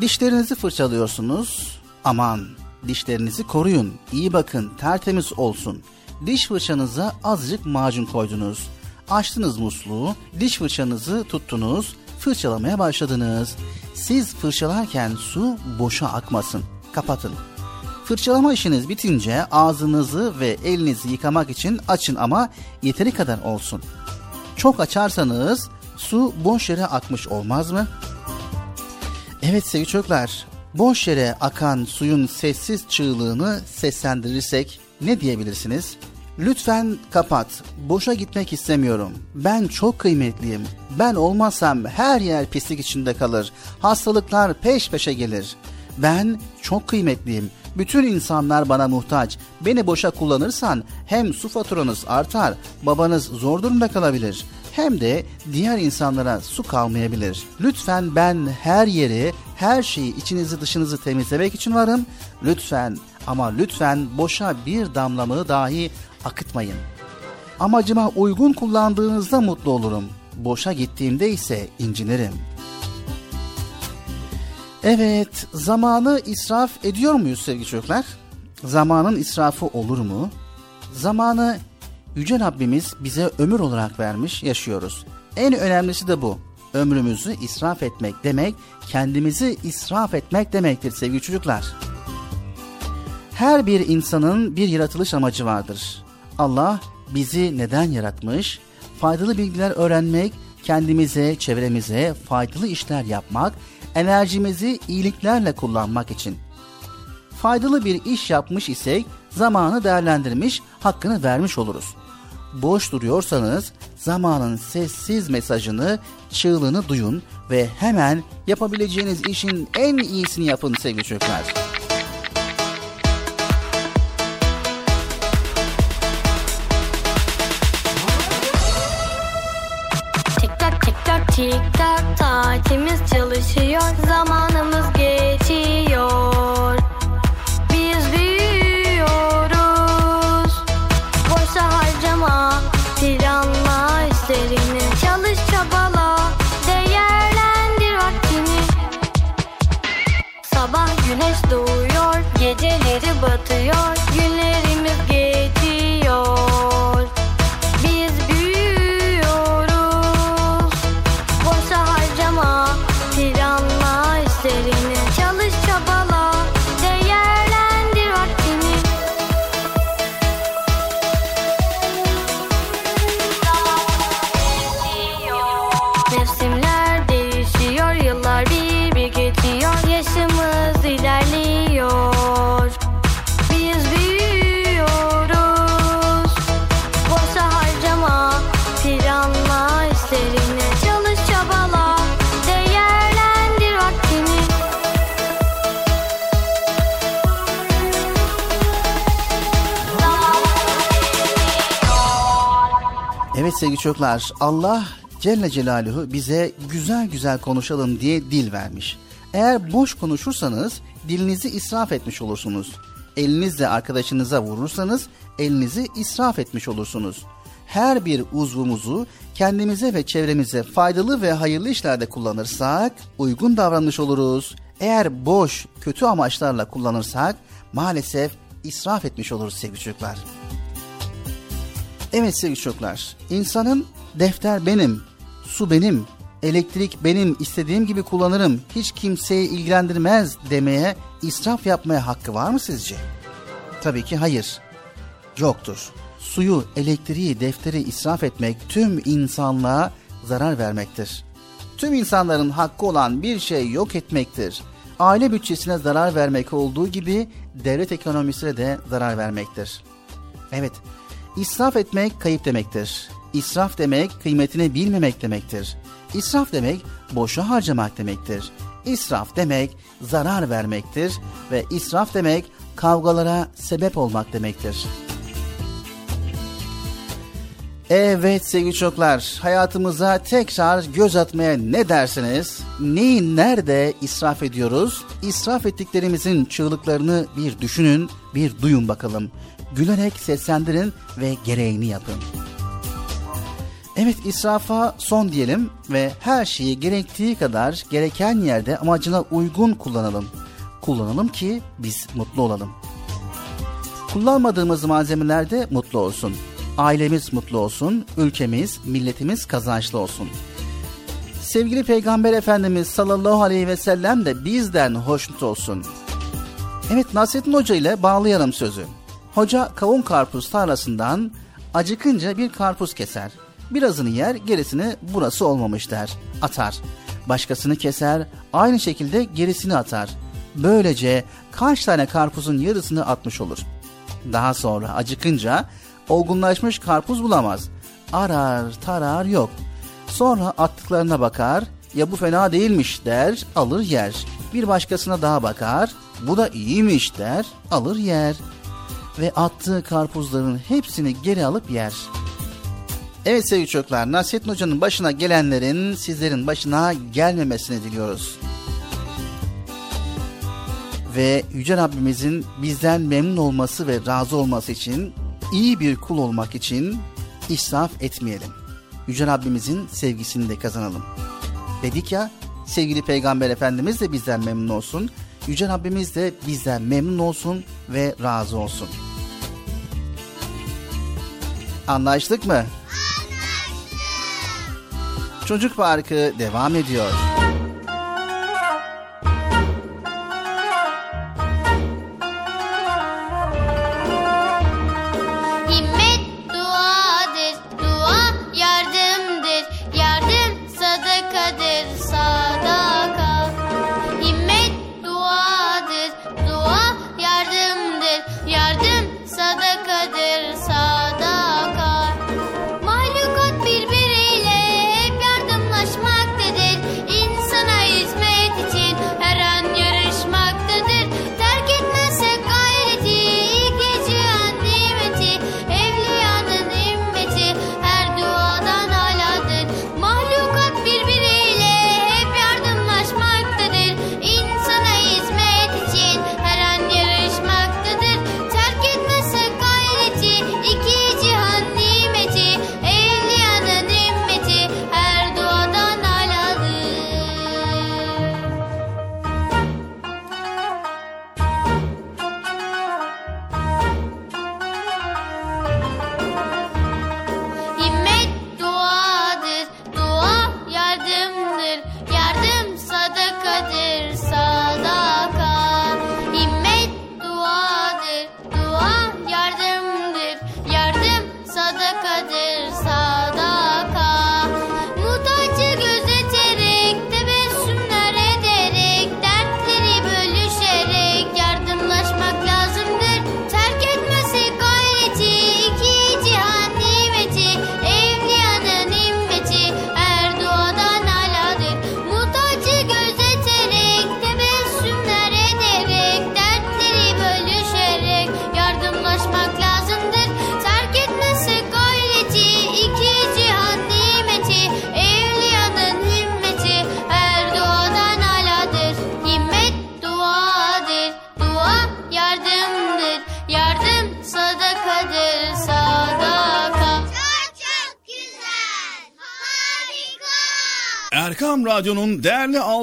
Dişlerinizi fırçalıyorsunuz. Aman dişlerinizi koruyun. İyi bakın tertemiz olsun. Diş fırçanıza azıcık macun koydunuz. Açtınız musluğu, diş fırçanızı tuttunuz, fırçalamaya başladınız. Siz fırçalarken su boşa akmasın. Kapatın. Fırçalama işiniz bitince ağzınızı ve elinizi yıkamak için açın ama yeteri kadar olsun. Çok açarsanız su boş yere akmış olmaz mı? Evet sevgili çocuklar, boş yere akan suyun sessiz çığlığını seslendirirsek ne diyebilirsiniz? Lütfen kapat. Boşa gitmek istemiyorum. Ben çok kıymetliyim. Ben olmazsam her yer pislik içinde kalır. Hastalıklar peş peşe gelir. Ben çok kıymetliyim. Bütün insanlar bana muhtaç. Beni boşa kullanırsan hem su faturanız artar, babanız zor durumda kalabilir hem de diğer insanlara su kalmayabilir. Lütfen ben her yeri, her şeyi içinizi dışınızı temizlemek için varım. Lütfen ama lütfen boşa bir damlamı dahi akıtmayın. Amacıma uygun kullandığınızda mutlu olurum. Boşa gittiğimde ise incinirim. Evet, zamanı israf ediyor muyuz sevgili çocuklar? Zamanın israfı olur mu? Zamanı Yüce Rabbimiz bize ömür olarak vermiş, yaşıyoruz. En önemlisi de bu. Ömrümüzü israf etmek demek, kendimizi israf etmek demektir sevgili çocuklar. Her bir insanın bir yaratılış amacı vardır. Allah bizi neden yaratmış? Faydalı bilgiler öğrenmek, kendimize, çevremize faydalı işler yapmak, enerjimizi iyiliklerle kullanmak için. Faydalı bir iş yapmış isek zamanı değerlendirmiş, hakkını vermiş oluruz. Boş duruyorsanız zamanın sessiz mesajını, çığlığını duyun ve hemen yapabileceğiniz işin en iyisini yapın sevgili çocuklar. Tik tak saatimiz çalışıyor zamanımız geçiyor çocuklar, Allah Celle Celaluhu bize güzel güzel konuşalım diye dil vermiş. Eğer boş konuşursanız dilinizi israf etmiş olursunuz. Elinizle arkadaşınıza vurursanız elinizi israf etmiş olursunuz. Her bir uzvumuzu kendimize ve çevremize faydalı ve hayırlı işlerde kullanırsak uygun davranmış oluruz. Eğer boş, kötü amaçlarla kullanırsak maalesef israf etmiş oluruz sevgili çocuklar. Evet sevgili çocuklar, insanın defter benim, su benim, elektrik benim, istediğim gibi kullanırım, hiç kimseyi ilgilendirmez demeye, israf yapmaya hakkı var mı sizce? Tabii ki hayır. Yoktur. Suyu, elektriği, defteri israf etmek tüm insanlığa zarar vermektir. Tüm insanların hakkı olan bir şey yok etmektir. Aile bütçesine zarar vermek olduğu gibi devlet ekonomisine de zarar vermektir. Evet, İsraf etmek kayıp demektir. İsraf demek kıymetini bilmemek demektir. İsraf demek boşa harcamak demektir. İsraf demek zarar vermektir ve israf demek kavgalara sebep olmak demektir. Evet sevgili çocuklar, hayatımıza tekrar göz atmaya ne dersiniz? Neyi nerede israf ediyoruz? İsraf ettiklerimizin çığlıklarını bir düşünün, bir duyun bakalım. Gülerek seslendirin ve gereğini yapın. Evet israfa son diyelim ve her şeyi gerektiği kadar gereken yerde amacına uygun kullanalım. Kullanalım ki biz mutlu olalım. Kullanmadığımız malzemelerde mutlu olsun. Ailemiz mutlu olsun, ülkemiz, milletimiz kazançlı olsun. Sevgili Peygamber Efendimiz sallallahu aleyhi ve sellem de bizden hoşnut olsun. Evet Nasrettin Hoca ile bağlayalım sözü. Hoca kavun karpuz tarlasından acıkınca bir karpuz keser. Birazını yer, gerisini burası olmamış der. Atar. Başkasını keser, aynı şekilde gerisini atar. Böylece kaç tane karpuzun yarısını atmış olur. Daha sonra acıkınca olgunlaşmış karpuz bulamaz. Arar tarar yok. Sonra attıklarına bakar, ya bu fena değilmiş der, alır yer. Bir başkasına daha bakar, bu da iyiymiş der, alır yer. Ve attığı karpuzların hepsini geri alıp yer. Evet sevgili çocuklar, Nasrettin Hoca'nın başına gelenlerin sizlerin başına gelmemesini diliyoruz. Ve Yüce Rabbimizin bizden memnun olması ve razı olması için, iyi bir kul olmak için israf etmeyelim. Yüce Rabbimizin sevgisini de kazanalım. Dedik ya, sevgili Peygamber Efendimiz de bizden memnun olsun, Yüce Rabbimiz de bizden memnun olsun ve razı olsun. Anlaştık mı? Çocuk Parkı devam ediyor.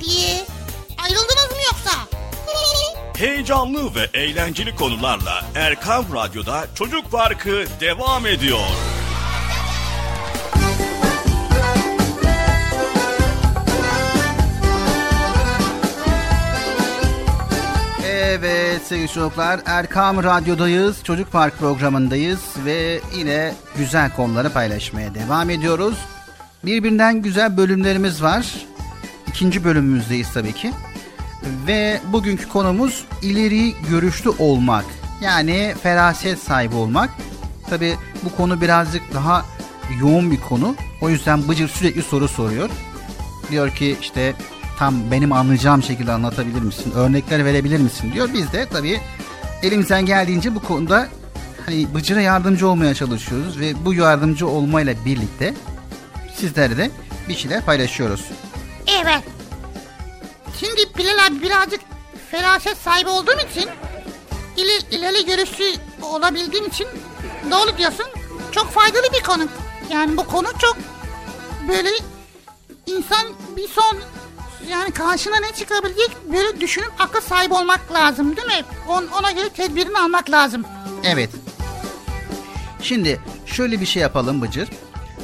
Diye. Ayrıldınız mı yoksa? Heyecanlı ve eğlenceli konularla Erkam Radyo'da Çocuk Parkı devam ediyor. Evet sevgili çocuklar Erkam Radyo'dayız. Çocuk Park programındayız ve yine güzel konuları paylaşmaya devam ediyoruz. Birbirinden güzel bölümlerimiz var. İkinci bölümümüzdeyiz tabii ki. Ve bugünkü konumuz ileri görüşlü olmak. Yani feraset sahibi olmak. Tabii bu konu birazcık daha yoğun bir konu. O yüzden Bıcır sürekli soru soruyor. Diyor ki işte tam benim anlayacağım şekilde anlatabilir misin? Örnekler verebilir misin? diyor. Biz de tabii elimizden geldiğince bu konuda hani Bıcır'a yardımcı olmaya çalışıyoruz ve bu yardımcı olmayla birlikte sizlere de bir şeyler paylaşıyoruz. Evet. Şimdi Bilal abi birazcık feraset sahibi olduğum için ileri, ileri görüşlü olabildiğim için doğru diyorsun. Çok faydalı bir konu. Yani bu konu çok böyle insan bir son yani karşına ne çıkabilecek böyle düşünüp akıl sahibi olmak lazım değil mi? On, ona göre tedbirini almak lazım. Evet. Şimdi şöyle bir şey yapalım Bıcır.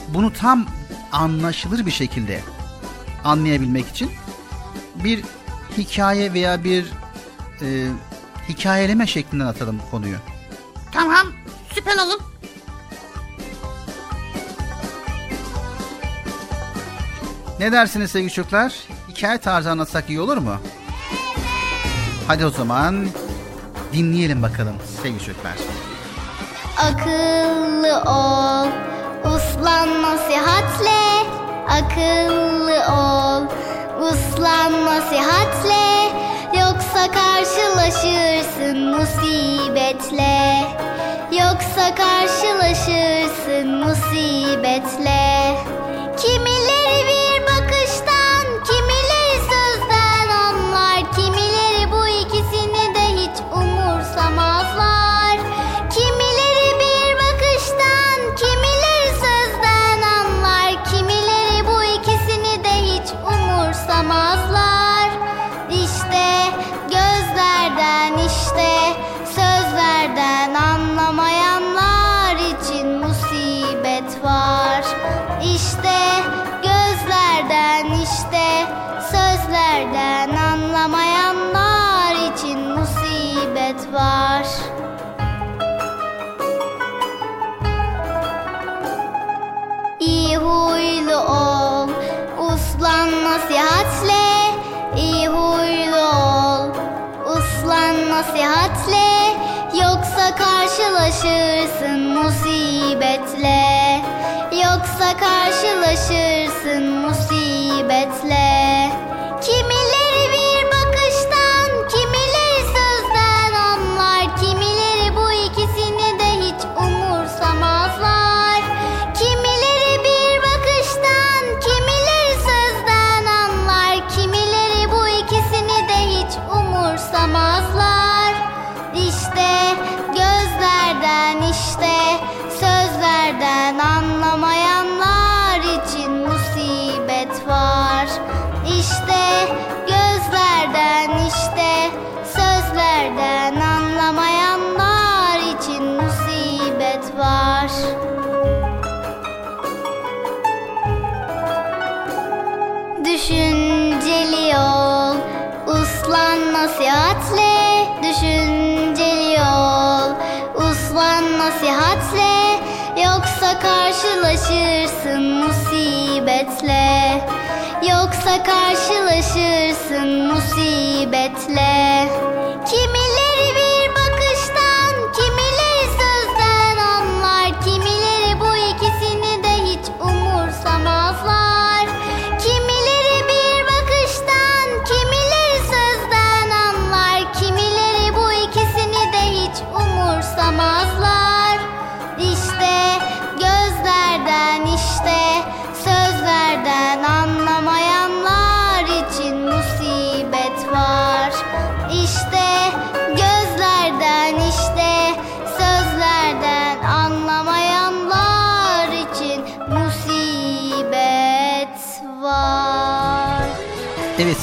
Bunu tam anlaşılır bir şekilde anlayabilmek için bir hikaye veya bir e, hikayeleme şeklinde atalım konuyu. Tamam süper olur. Ne dersiniz sevgili çocuklar? Hikaye tarzı anlatsak iyi olur mu? Hadi o zaman dinleyelim bakalım sevgili çocuklar. Akıllı ol, uslan nasihatle. Akıllı ol, uslan nasihatle. Yoksa karşılaşırsın musibetle. Yoksa karşılaşırsın musibetle. Kimileri karşılaşırsın musibetle. Yoksa karşılaşırsın musibetle. Yoksa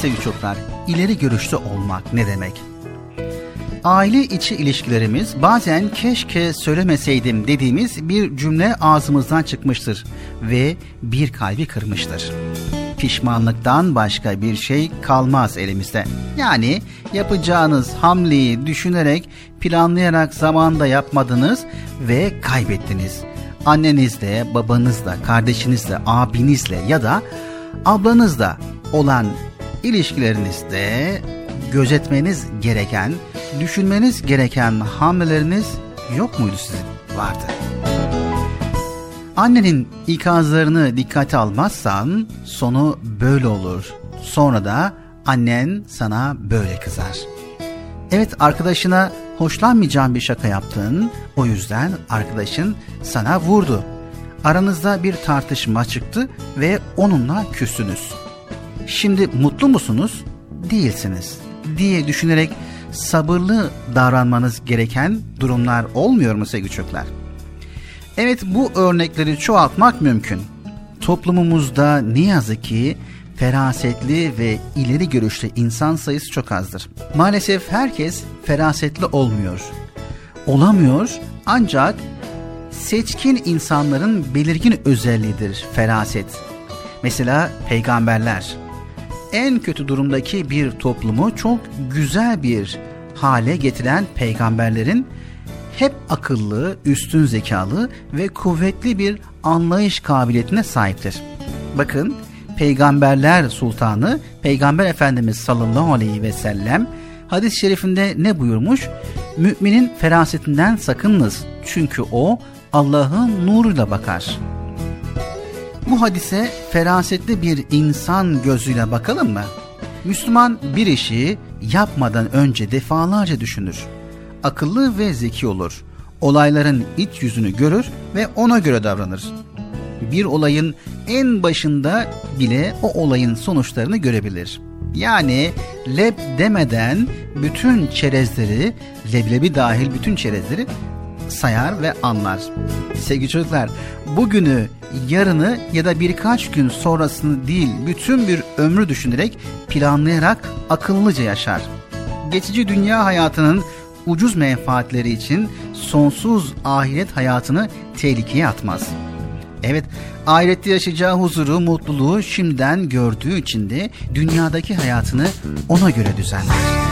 sevgili çocuklar, ileri görüşlü olmak ne demek? Aile içi ilişkilerimiz bazen keşke söylemeseydim dediğimiz bir cümle ağzımızdan çıkmıştır ve bir kalbi kırmıştır. Pişmanlıktan başka bir şey kalmaz elimizde. Yani yapacağınız hamleyi düşünerek, planlayarak zamanda yapmadınız ve kaybettiniz. Annenizle, babanızla, kardeşinizle, abinizle ya da ablanızla olan ilişkilerinizde gözetmeniz gereken, düşünmeniz gereken hamleleriniz yok muydu sizin? Vardı. Annenin ikazlarını dikkate almazsan sonu böyle olur. Sonra da annen sana böyle kızar. Evet arkadaşına hoşlanmayacağın bir şaka yaptın. O yüzden arkadaşın sana vurdu. Aranızda bir tartışma çıktı ve onunla küstünüz. Şimdi mutlu musunuz? Değilsiniz diye düşünerek sabırlı davranmanız gereken durumlar olmuyor mu sevgili çocuklar? Evet bu örnekleri çoğaltmak mümkün. Toplumumuzda ne yazık ki ferasetli ve ileri görüşlü insan sayısı çok azdır. Maalesef herkes ferasetli olmuyor. Olamıyor ancak seçkin insanların belirgin özelliğidir feraset. Mesela peygamberler. En kötü durumdaki bir toplumu çok güzel bir hale getiren peygamberlerin hep akıllı, üstün zekalı ve kuvvetli bir anlayış kabiliyetine sahiptir. Bakın Peygamberler Sultanı Peygamber Efendimiz sallallahu aleyhi ve sellem hadis-i şerifinde ne buyurmuş? Müminin ferasetinden sakınınız çünkü o Allah'ın nuruyla bakar. Bu hadise ferasetli bir insan gözüyle bakalım mı? Müslüman bir işi yapmadan önce defalarca düşünür. Akıllı ve zeki olur. Olayların iç yüzünü görür ve ona göre davranır. Bir olayın en başında bile o olayın sonuçlarını görebilir. Yani leb demeden bütün çerezleri, leblebi dahil bütün çerezleri sayar ve anlar. Sevgili çocuklar, bugünü, yarını ya da birkaç gün sonrasını değil, bütün bir ömrü düşünerek, planlayarak akıllıca yaşar. Geçici dünya hayatının ucuz menfaatleri için sonsuz ahiret hayatını tehlikeye atmaz. Evet, ahirette yaşayacağı huzuru, mutluluğu şimdiden gördüğü için de dünyadaki hayatını ona göre düzenler.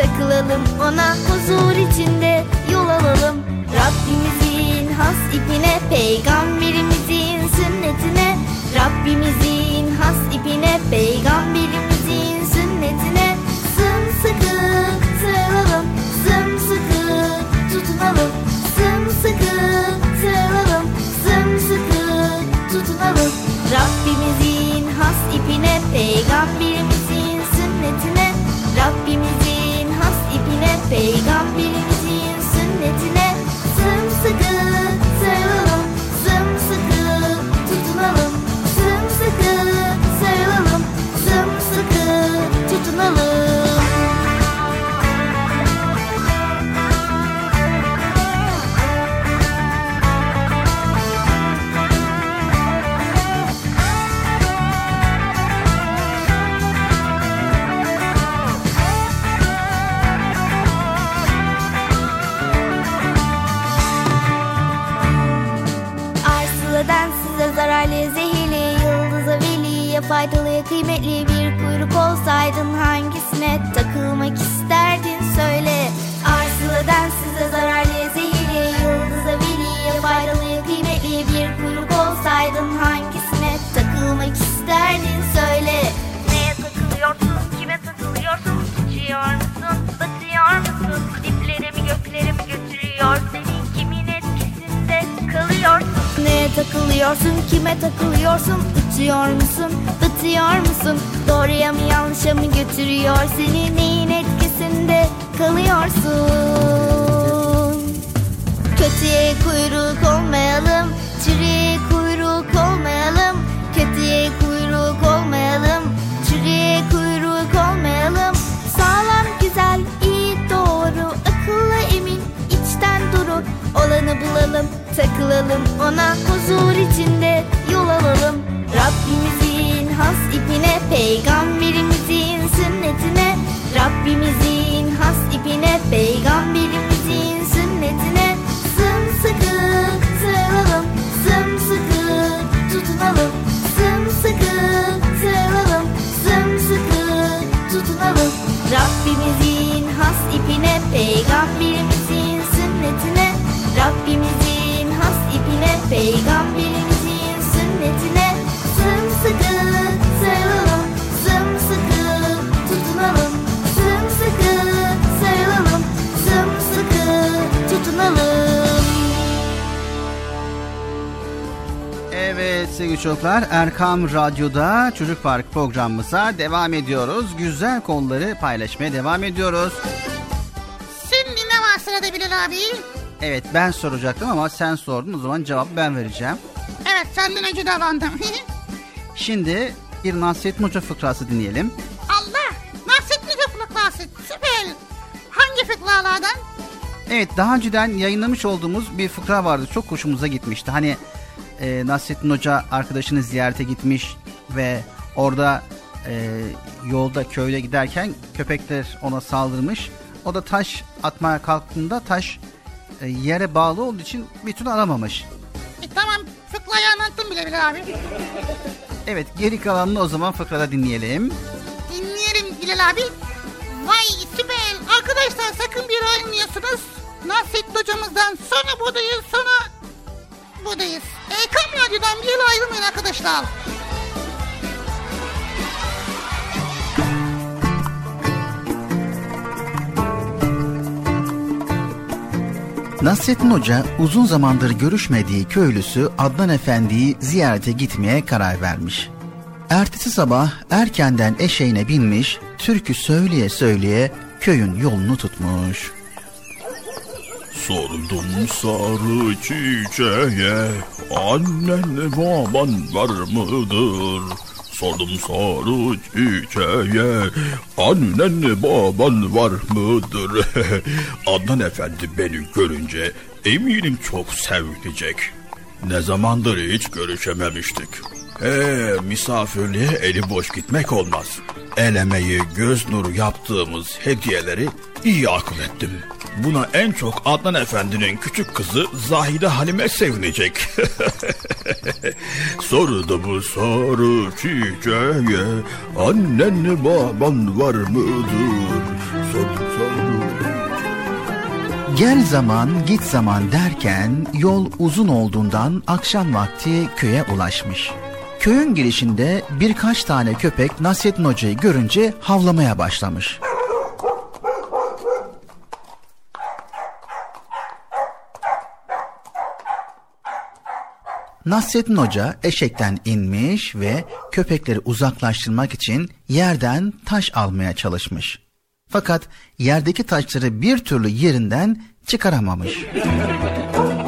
takılalım ona Huzur içinde yol alalım. Rabbimizin has ipine Peygamberimizin sünnetine. Rabbimizin has ipine Peygamberimizin sünnetine. Sımsıkı sarılalım Sımsıkı tutunalım. Sımsıkı sarılalım Sımsıkı tutunalım. Rabbimizin has ipine Peygamberimizin Kıymetli bir kuyruk olsaydın hangisine takılmak isterdin söyle Arsılı densize zararlı zehirli Yıldıza veliye faydalı Kıymetli bir kuyruk olsaydın hangisine takılmak isterdin söyle Neye takılıyorsun, kime takılıyorsun? Uçuyor musun, batıyor musun? Dipleri mi gökleri mi götürüyor seni? Kimin etkisinde kalıyorsun? Neye takılıyorsun, kime takılıyorsun? Uçuyor musun, batıyor musun? Doğruya mı yanlışa mı götürüyor seni? Neyin etkisinde kalıyorsun? Kötüye kuyruk olmayalım, çürüye kuyruk olmayalım. Kötüye kuyruk olmayalım, çürüye kuyruk olmayalım. Sağlam, güzel, iyi, doğru, akıllı, emin, içten duru. Olanı bulalım, takılalım ona huzur içinde yol alalım. Rabbimizin ipine, peygamberimizin sünnetine. Rabbimizin has ipine, peygamberimizin sünnetine. Sımsıkı sarılalım, sımsıkı tutunalım. Sımsıkı sarılalım, sımsıkı tutunalım. Rabbimizin has ipine, peygamberimizin sünnetine. Rabbimizin has ipine, peygamberimizin sevgili çocuklar Erkam Radyo'da Çocuk Park programımıza devam ediyoruz. Güzel konuları paylaşmaya devam ediyoruz. Şimdi ne var sırada Bilal abi? Evet ben soracaktım ama sen sordun o zaman cevabı ben vereceğim. Evet senden önce davrandım. <laughs> Şimdi bir Nasrettin Hoca fıkrası dinleyelim. Allah! Nasrettin Hoca fıkrası. Süper. Hangi fıkralardan? Evet daha önceden yayınlamış olduğumuz bir fıkra vardı. Çok hoşumuza gitmişti. Hani e, Nasrettin Hoca arkadaşını ziyarete gitmiş ve orada e, yolda köyde giderken köpekler ona saldırmış. O da taş atmaya kalktığında taş e, yere bağlı olduğu için bir türlü alamamış. E, tamam fıkrayı anlattım bile Bilal abi. Evet geri kalanını o zaman fıkrada dinleyelim. Dinleyelim Bilal abi. Vay süper. Arkadaşlar sakın bir ayrılmıyorsunuz. Nasrettin hocamızdan sonra buradayız sonra buradayız. Erkam Radyo'dan bir yere ayrılmayın arkadaşlar. Nasrettin Hoca uzun zamandır görüşmediği köylüsü Adnan Efendi'yi ziyarete gitmeye karar vermiş. Ertesi sabah erkenden eşeğine binmiş, türkü söyleye söyleye köyün yolunu tutmuş. Sordum sarı çiçeğe Annen baban var mıdır? Sordum sarı çiçeğe Annen baban var mıdır? <laughs> Adnan Efendi beni görünce eminim çok sevinecek. Ne zamandır hiç görüşememiştik. Ee, misafirliğe eli boş gitmek olmaz. El emeği, göz nuru yaptığımız hediyeleri iyi akıl ettim. Buna en çok Adnan Efendi'nin küçük kızı Zahide Halime sevinecek. <laughs> Sordu bu soru çiçeğe Annen baban var mıdır? Sordu soru Gel zaman git zaman derken yol uzun olduğundan akşam vakti köye ulaşmış. Köyün girişinde birkaç tane köpek Nasrettin Hoca'yı görünce havlamaya başlamış. Nasrettin Hoca eşekten inmiş ve köpekleri uzaklaştırmak için yerden taş almaya çalışmış. Fakat yerdeki taşları bir türlü yerinden çıkaramamış.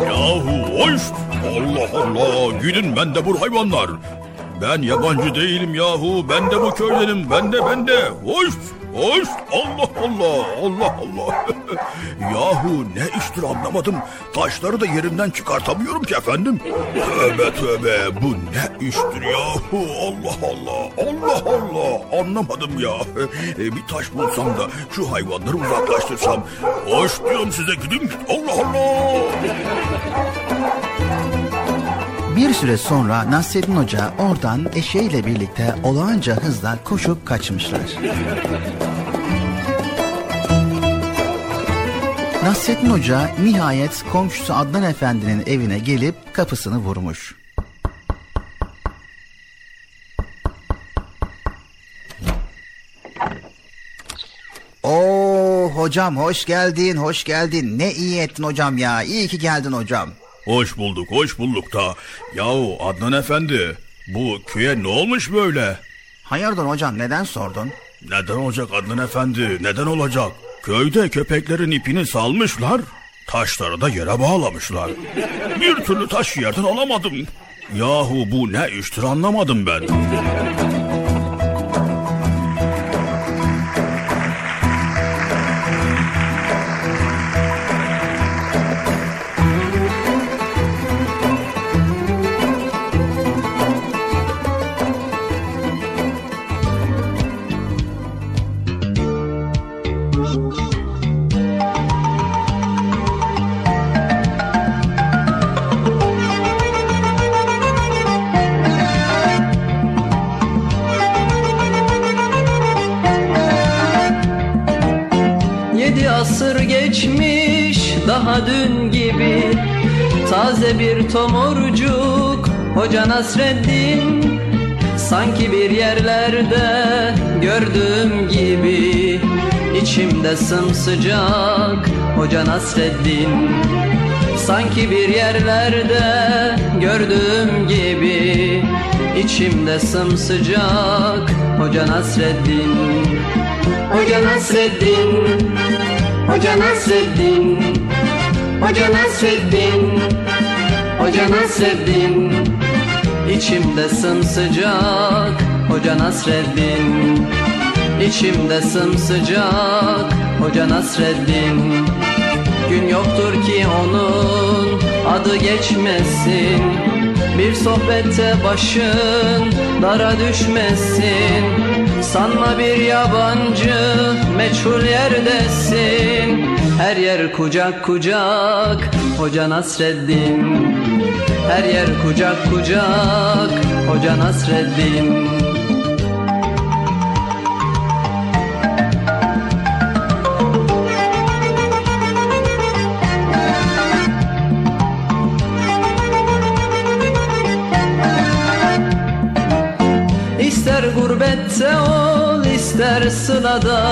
Yahu hoş! Allah Allah! Gidin ben de bu hayvanlar! Ben yabancı değilim yahu. Ben de bu köydenim. Ben de ben de. Hoş! Hoş! Allah Allah! Allah Allah! <laughs> yahu ne iştir anlamadım. Taşları da yerinden çıkartamıyorum ki efendim. Tövbe tövbe. Bu ne iştir yahu? Allah Allah! Allah Allah! Anlamadım ya. E, bir taş bulsam da şu hayvanları uzaklaştırsam. Hoş diyorum size gidin. Allah Allah! Bir süre sonra Nasreddin Hoca oradan eşeğiyle birlikte olağanca hızla koşup kaçmışlar. Nasrettin Hoca nihayet komşusu Adnan Efendi'nin evine gelip kapısını vurmuş. Oo hocam hoş geldin hoş geldin. Ne iyi ettin hocam ya. İyi ki geldin hocam. Hoş bulduk, hoş bulduk da. Yahu Adnan Efendi, bu köye ne olmuş böyle? Hayırdır hocam neden sordun? Neden olacak Adnan Efendi, neden olacak? Köyde köpeklerin ipini salmışlar, taşları da yere bağlamışlar. Bir türlü taş yerden alamadım. Yahu bu ne iştir anlamadım ben. Tomurcuk Hoca Nasreddin. Sanki bir yerlerde gördüğüm gibi içimde sımsıcak Hoca Nasreddin. Sanki bir yerlerde gördüğüm gibi içimde sımsıcak Hoca Nasreddin. Hoca Nasreddin Hoca Nasreddin Hoca Nasreddin Hoca Nasreddin İçimde sımsıcak. Hoca Nasreddin İçimde sımsıcak. Hoca Nasreddin Gün yoktur ki onun adı geçmesin. Bir sohbette başın dara düşmesin. Sanma bir yabancı meçhul yerdesin Her yer kucak kucak Hoca Nasreddin. Her yer kucak kucak Hoca Nasreddin. İster gurbette ol ister sılada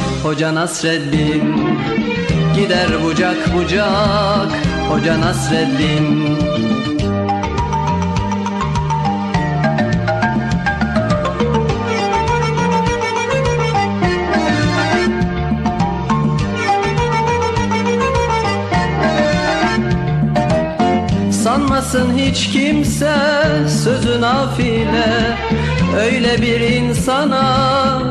Hoca Nasreddin. Gider bucak bucak Hoca Nasreddin. Sanmasın hiç kimse sözü nafile Öyle bir insana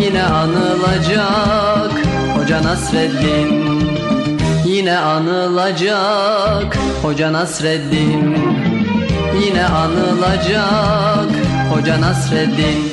Yine anılacak Hoca Nasreddin. Yine anılacak Hoca Nasreddin. Yine anılacak Hoca Nasreddin.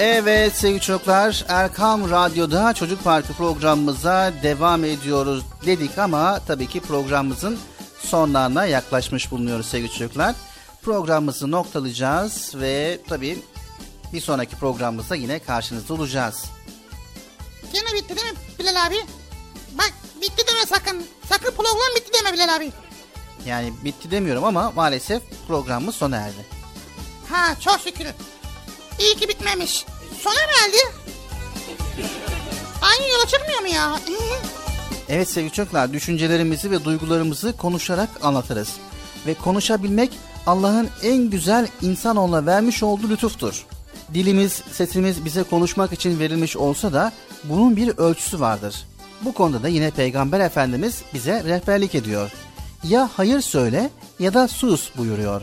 Evet sevgili çocuklar Erkam Radyo'da Çocuk Parkı programımıza devam ediyoruz dedik ama tabii ki programımızın sonlarına yaklaşmış bulunuyoruz sevgili çocuklar. Programımızı noktalayacağız ve tabii bir sonraki programımızda yine karşınızda olacağız. Gene bitti değil mi Bilal abi? Bak bitti deme sakın. Sakın program bitti deme Bilal abi. Yani bitti demiyorum ama maalesef programımız sona erdi. Ha çok şükür. İyi ki bitmemiş. Sona mı erdi? Aynı yola çıkmıyor mu ya? Evet sevgili çocuklar düşüncelerimizi ve duygularımızı konuşarak anlatırız. Ve konuşabilmek Allah'ın en güzel insanoğluna vermiş olduğu lütuftur. Dilimiz, sesimiz bize konuşmak için verilmiş olsa da bunun bir ölçüsü vardır. Bu konuda da yine Peygamber Efendimiz bize rehberlik ediyor. Ya hayır söyle ya da sus buyuruyor.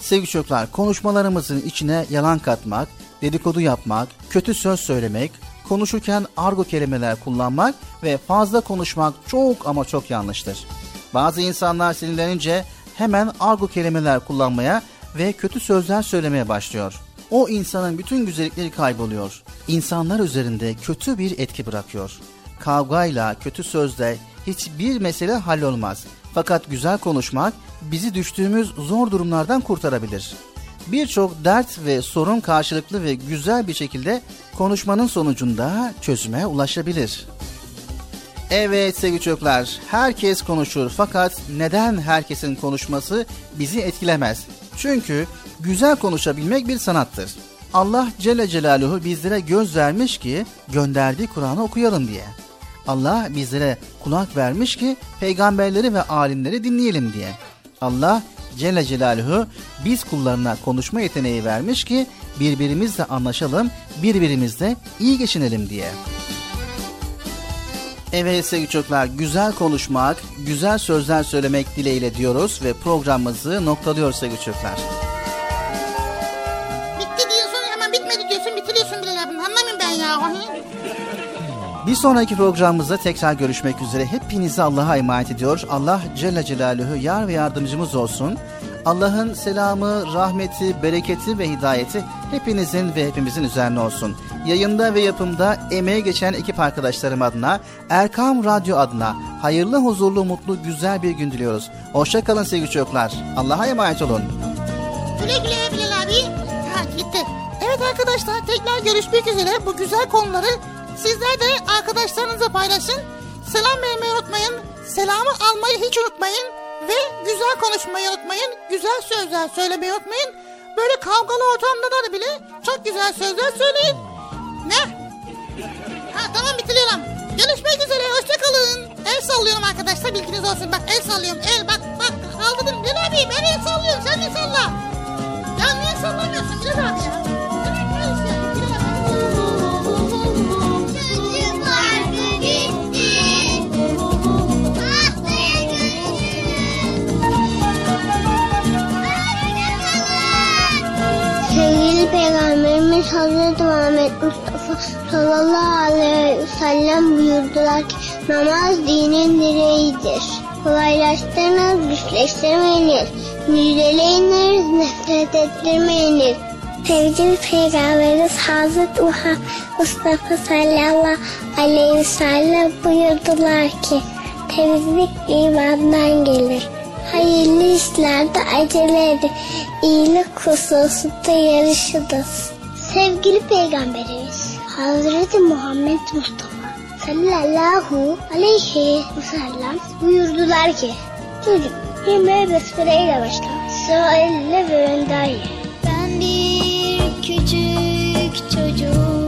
Sevgili çocuklar konuşmalarımızın içine yalan katmak, dedikodu yapmak, kötü söz söylemek, konuşurken argo kelimeler kullanmak ve fazla konuşmak çok ama çok yanlıştır. Bazı insanlar sinirlenince hemen argo kelimeler kullanmaya ve kötü sözler söylemeye başlıyor. O insanın bütün güzellikleri kayboluyor. İnsanlar üzerinde kötü bir etki bırakıyor. Kavgayla, kötü sözle hiçbir mesele hallolmaz. Fakat güzel konuşmak bizi düştüğümüz zor durumlardan kurtarabilir. Birçok dert ve sorun karşılıklı ve güzel bir şekilde konuşmanın sonucunda çözüme ulaşabilir. Evet sevgili çocuklar, herkes konuşur fakat neden herkesin konuşması bizi etkilemez? Çünkü güzel konuşabilmek bir sanattır. Allah Celle Celaluhu bizlere göz vermiş ki gönderdiği Kur'an'ı okuyalım diye. Allah bizlere kulak vermiş ki peygamberleri ve alimleri dinleyelim diye. Allah Celle Celaluhu biz kullarına konuşma yeteneği vermiş ki birbirimizle anlaşalım, birbirimizle iyi geçinelim diye. Evet sevgili çocuklar güzel konuşmak, güzel sözler söylemek dileğiyle diyoruz ve programımızı noktalıyoruz sevgili çocuklar. Bitti diyorsun hemen bitmedi diyorsun bitiriyorsun Bilal abi. Anlamıyorum ben ya. Bir sonraki programımızda tekrar görüşmek üzere. Hepinizi Allah'a emanet ediyor. Allah Celle Celaluhu yar ve yardımcımız olsun. Allah'ın selamı, rahmeti, bereketi ve hidayeti hepinizin ve hepimizin üzerine olsun. Yayında ve yapımda emeğe geçen ekip arkadaşlarım adına, Erkam Radyo adına hayırlı, huzurlu, mutlu, güzel bir gün diliyoruz. Hoşçakalın sevgili çocuklar. Allah'a emanet olun. Güle güle Bilal abi. Ha gitti. Evet arkadaşlar tekrar görüşmek üzere. Bu güzel konuları sizler de arkadaşlarınızla paylaşın. Selam vermeyi unutmayın. Selamı almayı hiç unutmayın. Ve güzel konuşmayı unutmayın. Güzel sözler söylemeyi unutmayın. Böyle kavgalı ortamda da bile çok güzel sözler söyleyin. Ne? Ha tamam bitiriyorum. Görüşmek üzere hoşçakalın. El sallıyorum arkadaşlar bilginiz olsun. Bak el sallıyorum. El bak bak kaldırdım. Bilal abi ben el sallıyorum sen de salla. Ya niye sallamıyorsun Bilal abi ya? Hazreti Muhammed Mustafa sallallahu aleyhi ve sellem buyurdular ki namaz dinin direğidir. Kolaylaştırınız, güçleştirmeyiniz. Müjdeleyiniz, nefret ettirmeyiniz. Sevgili Peygamberimiz Hazreti Mustafa sallallahu aleyhi ve sellem buyurdular ki temizlik imandan gelir. Hayırlı işlerde acele edin. İyilik hususunda yarışınız. Sevgili Peygamberimiz Hazreti Muhammed Mustafa sallallahu aleyhi ve sellem buyurdular ki Çocuk yemeğe besmeleyle başla. Sonra elle ve ye. Ben bir küçük çocuğum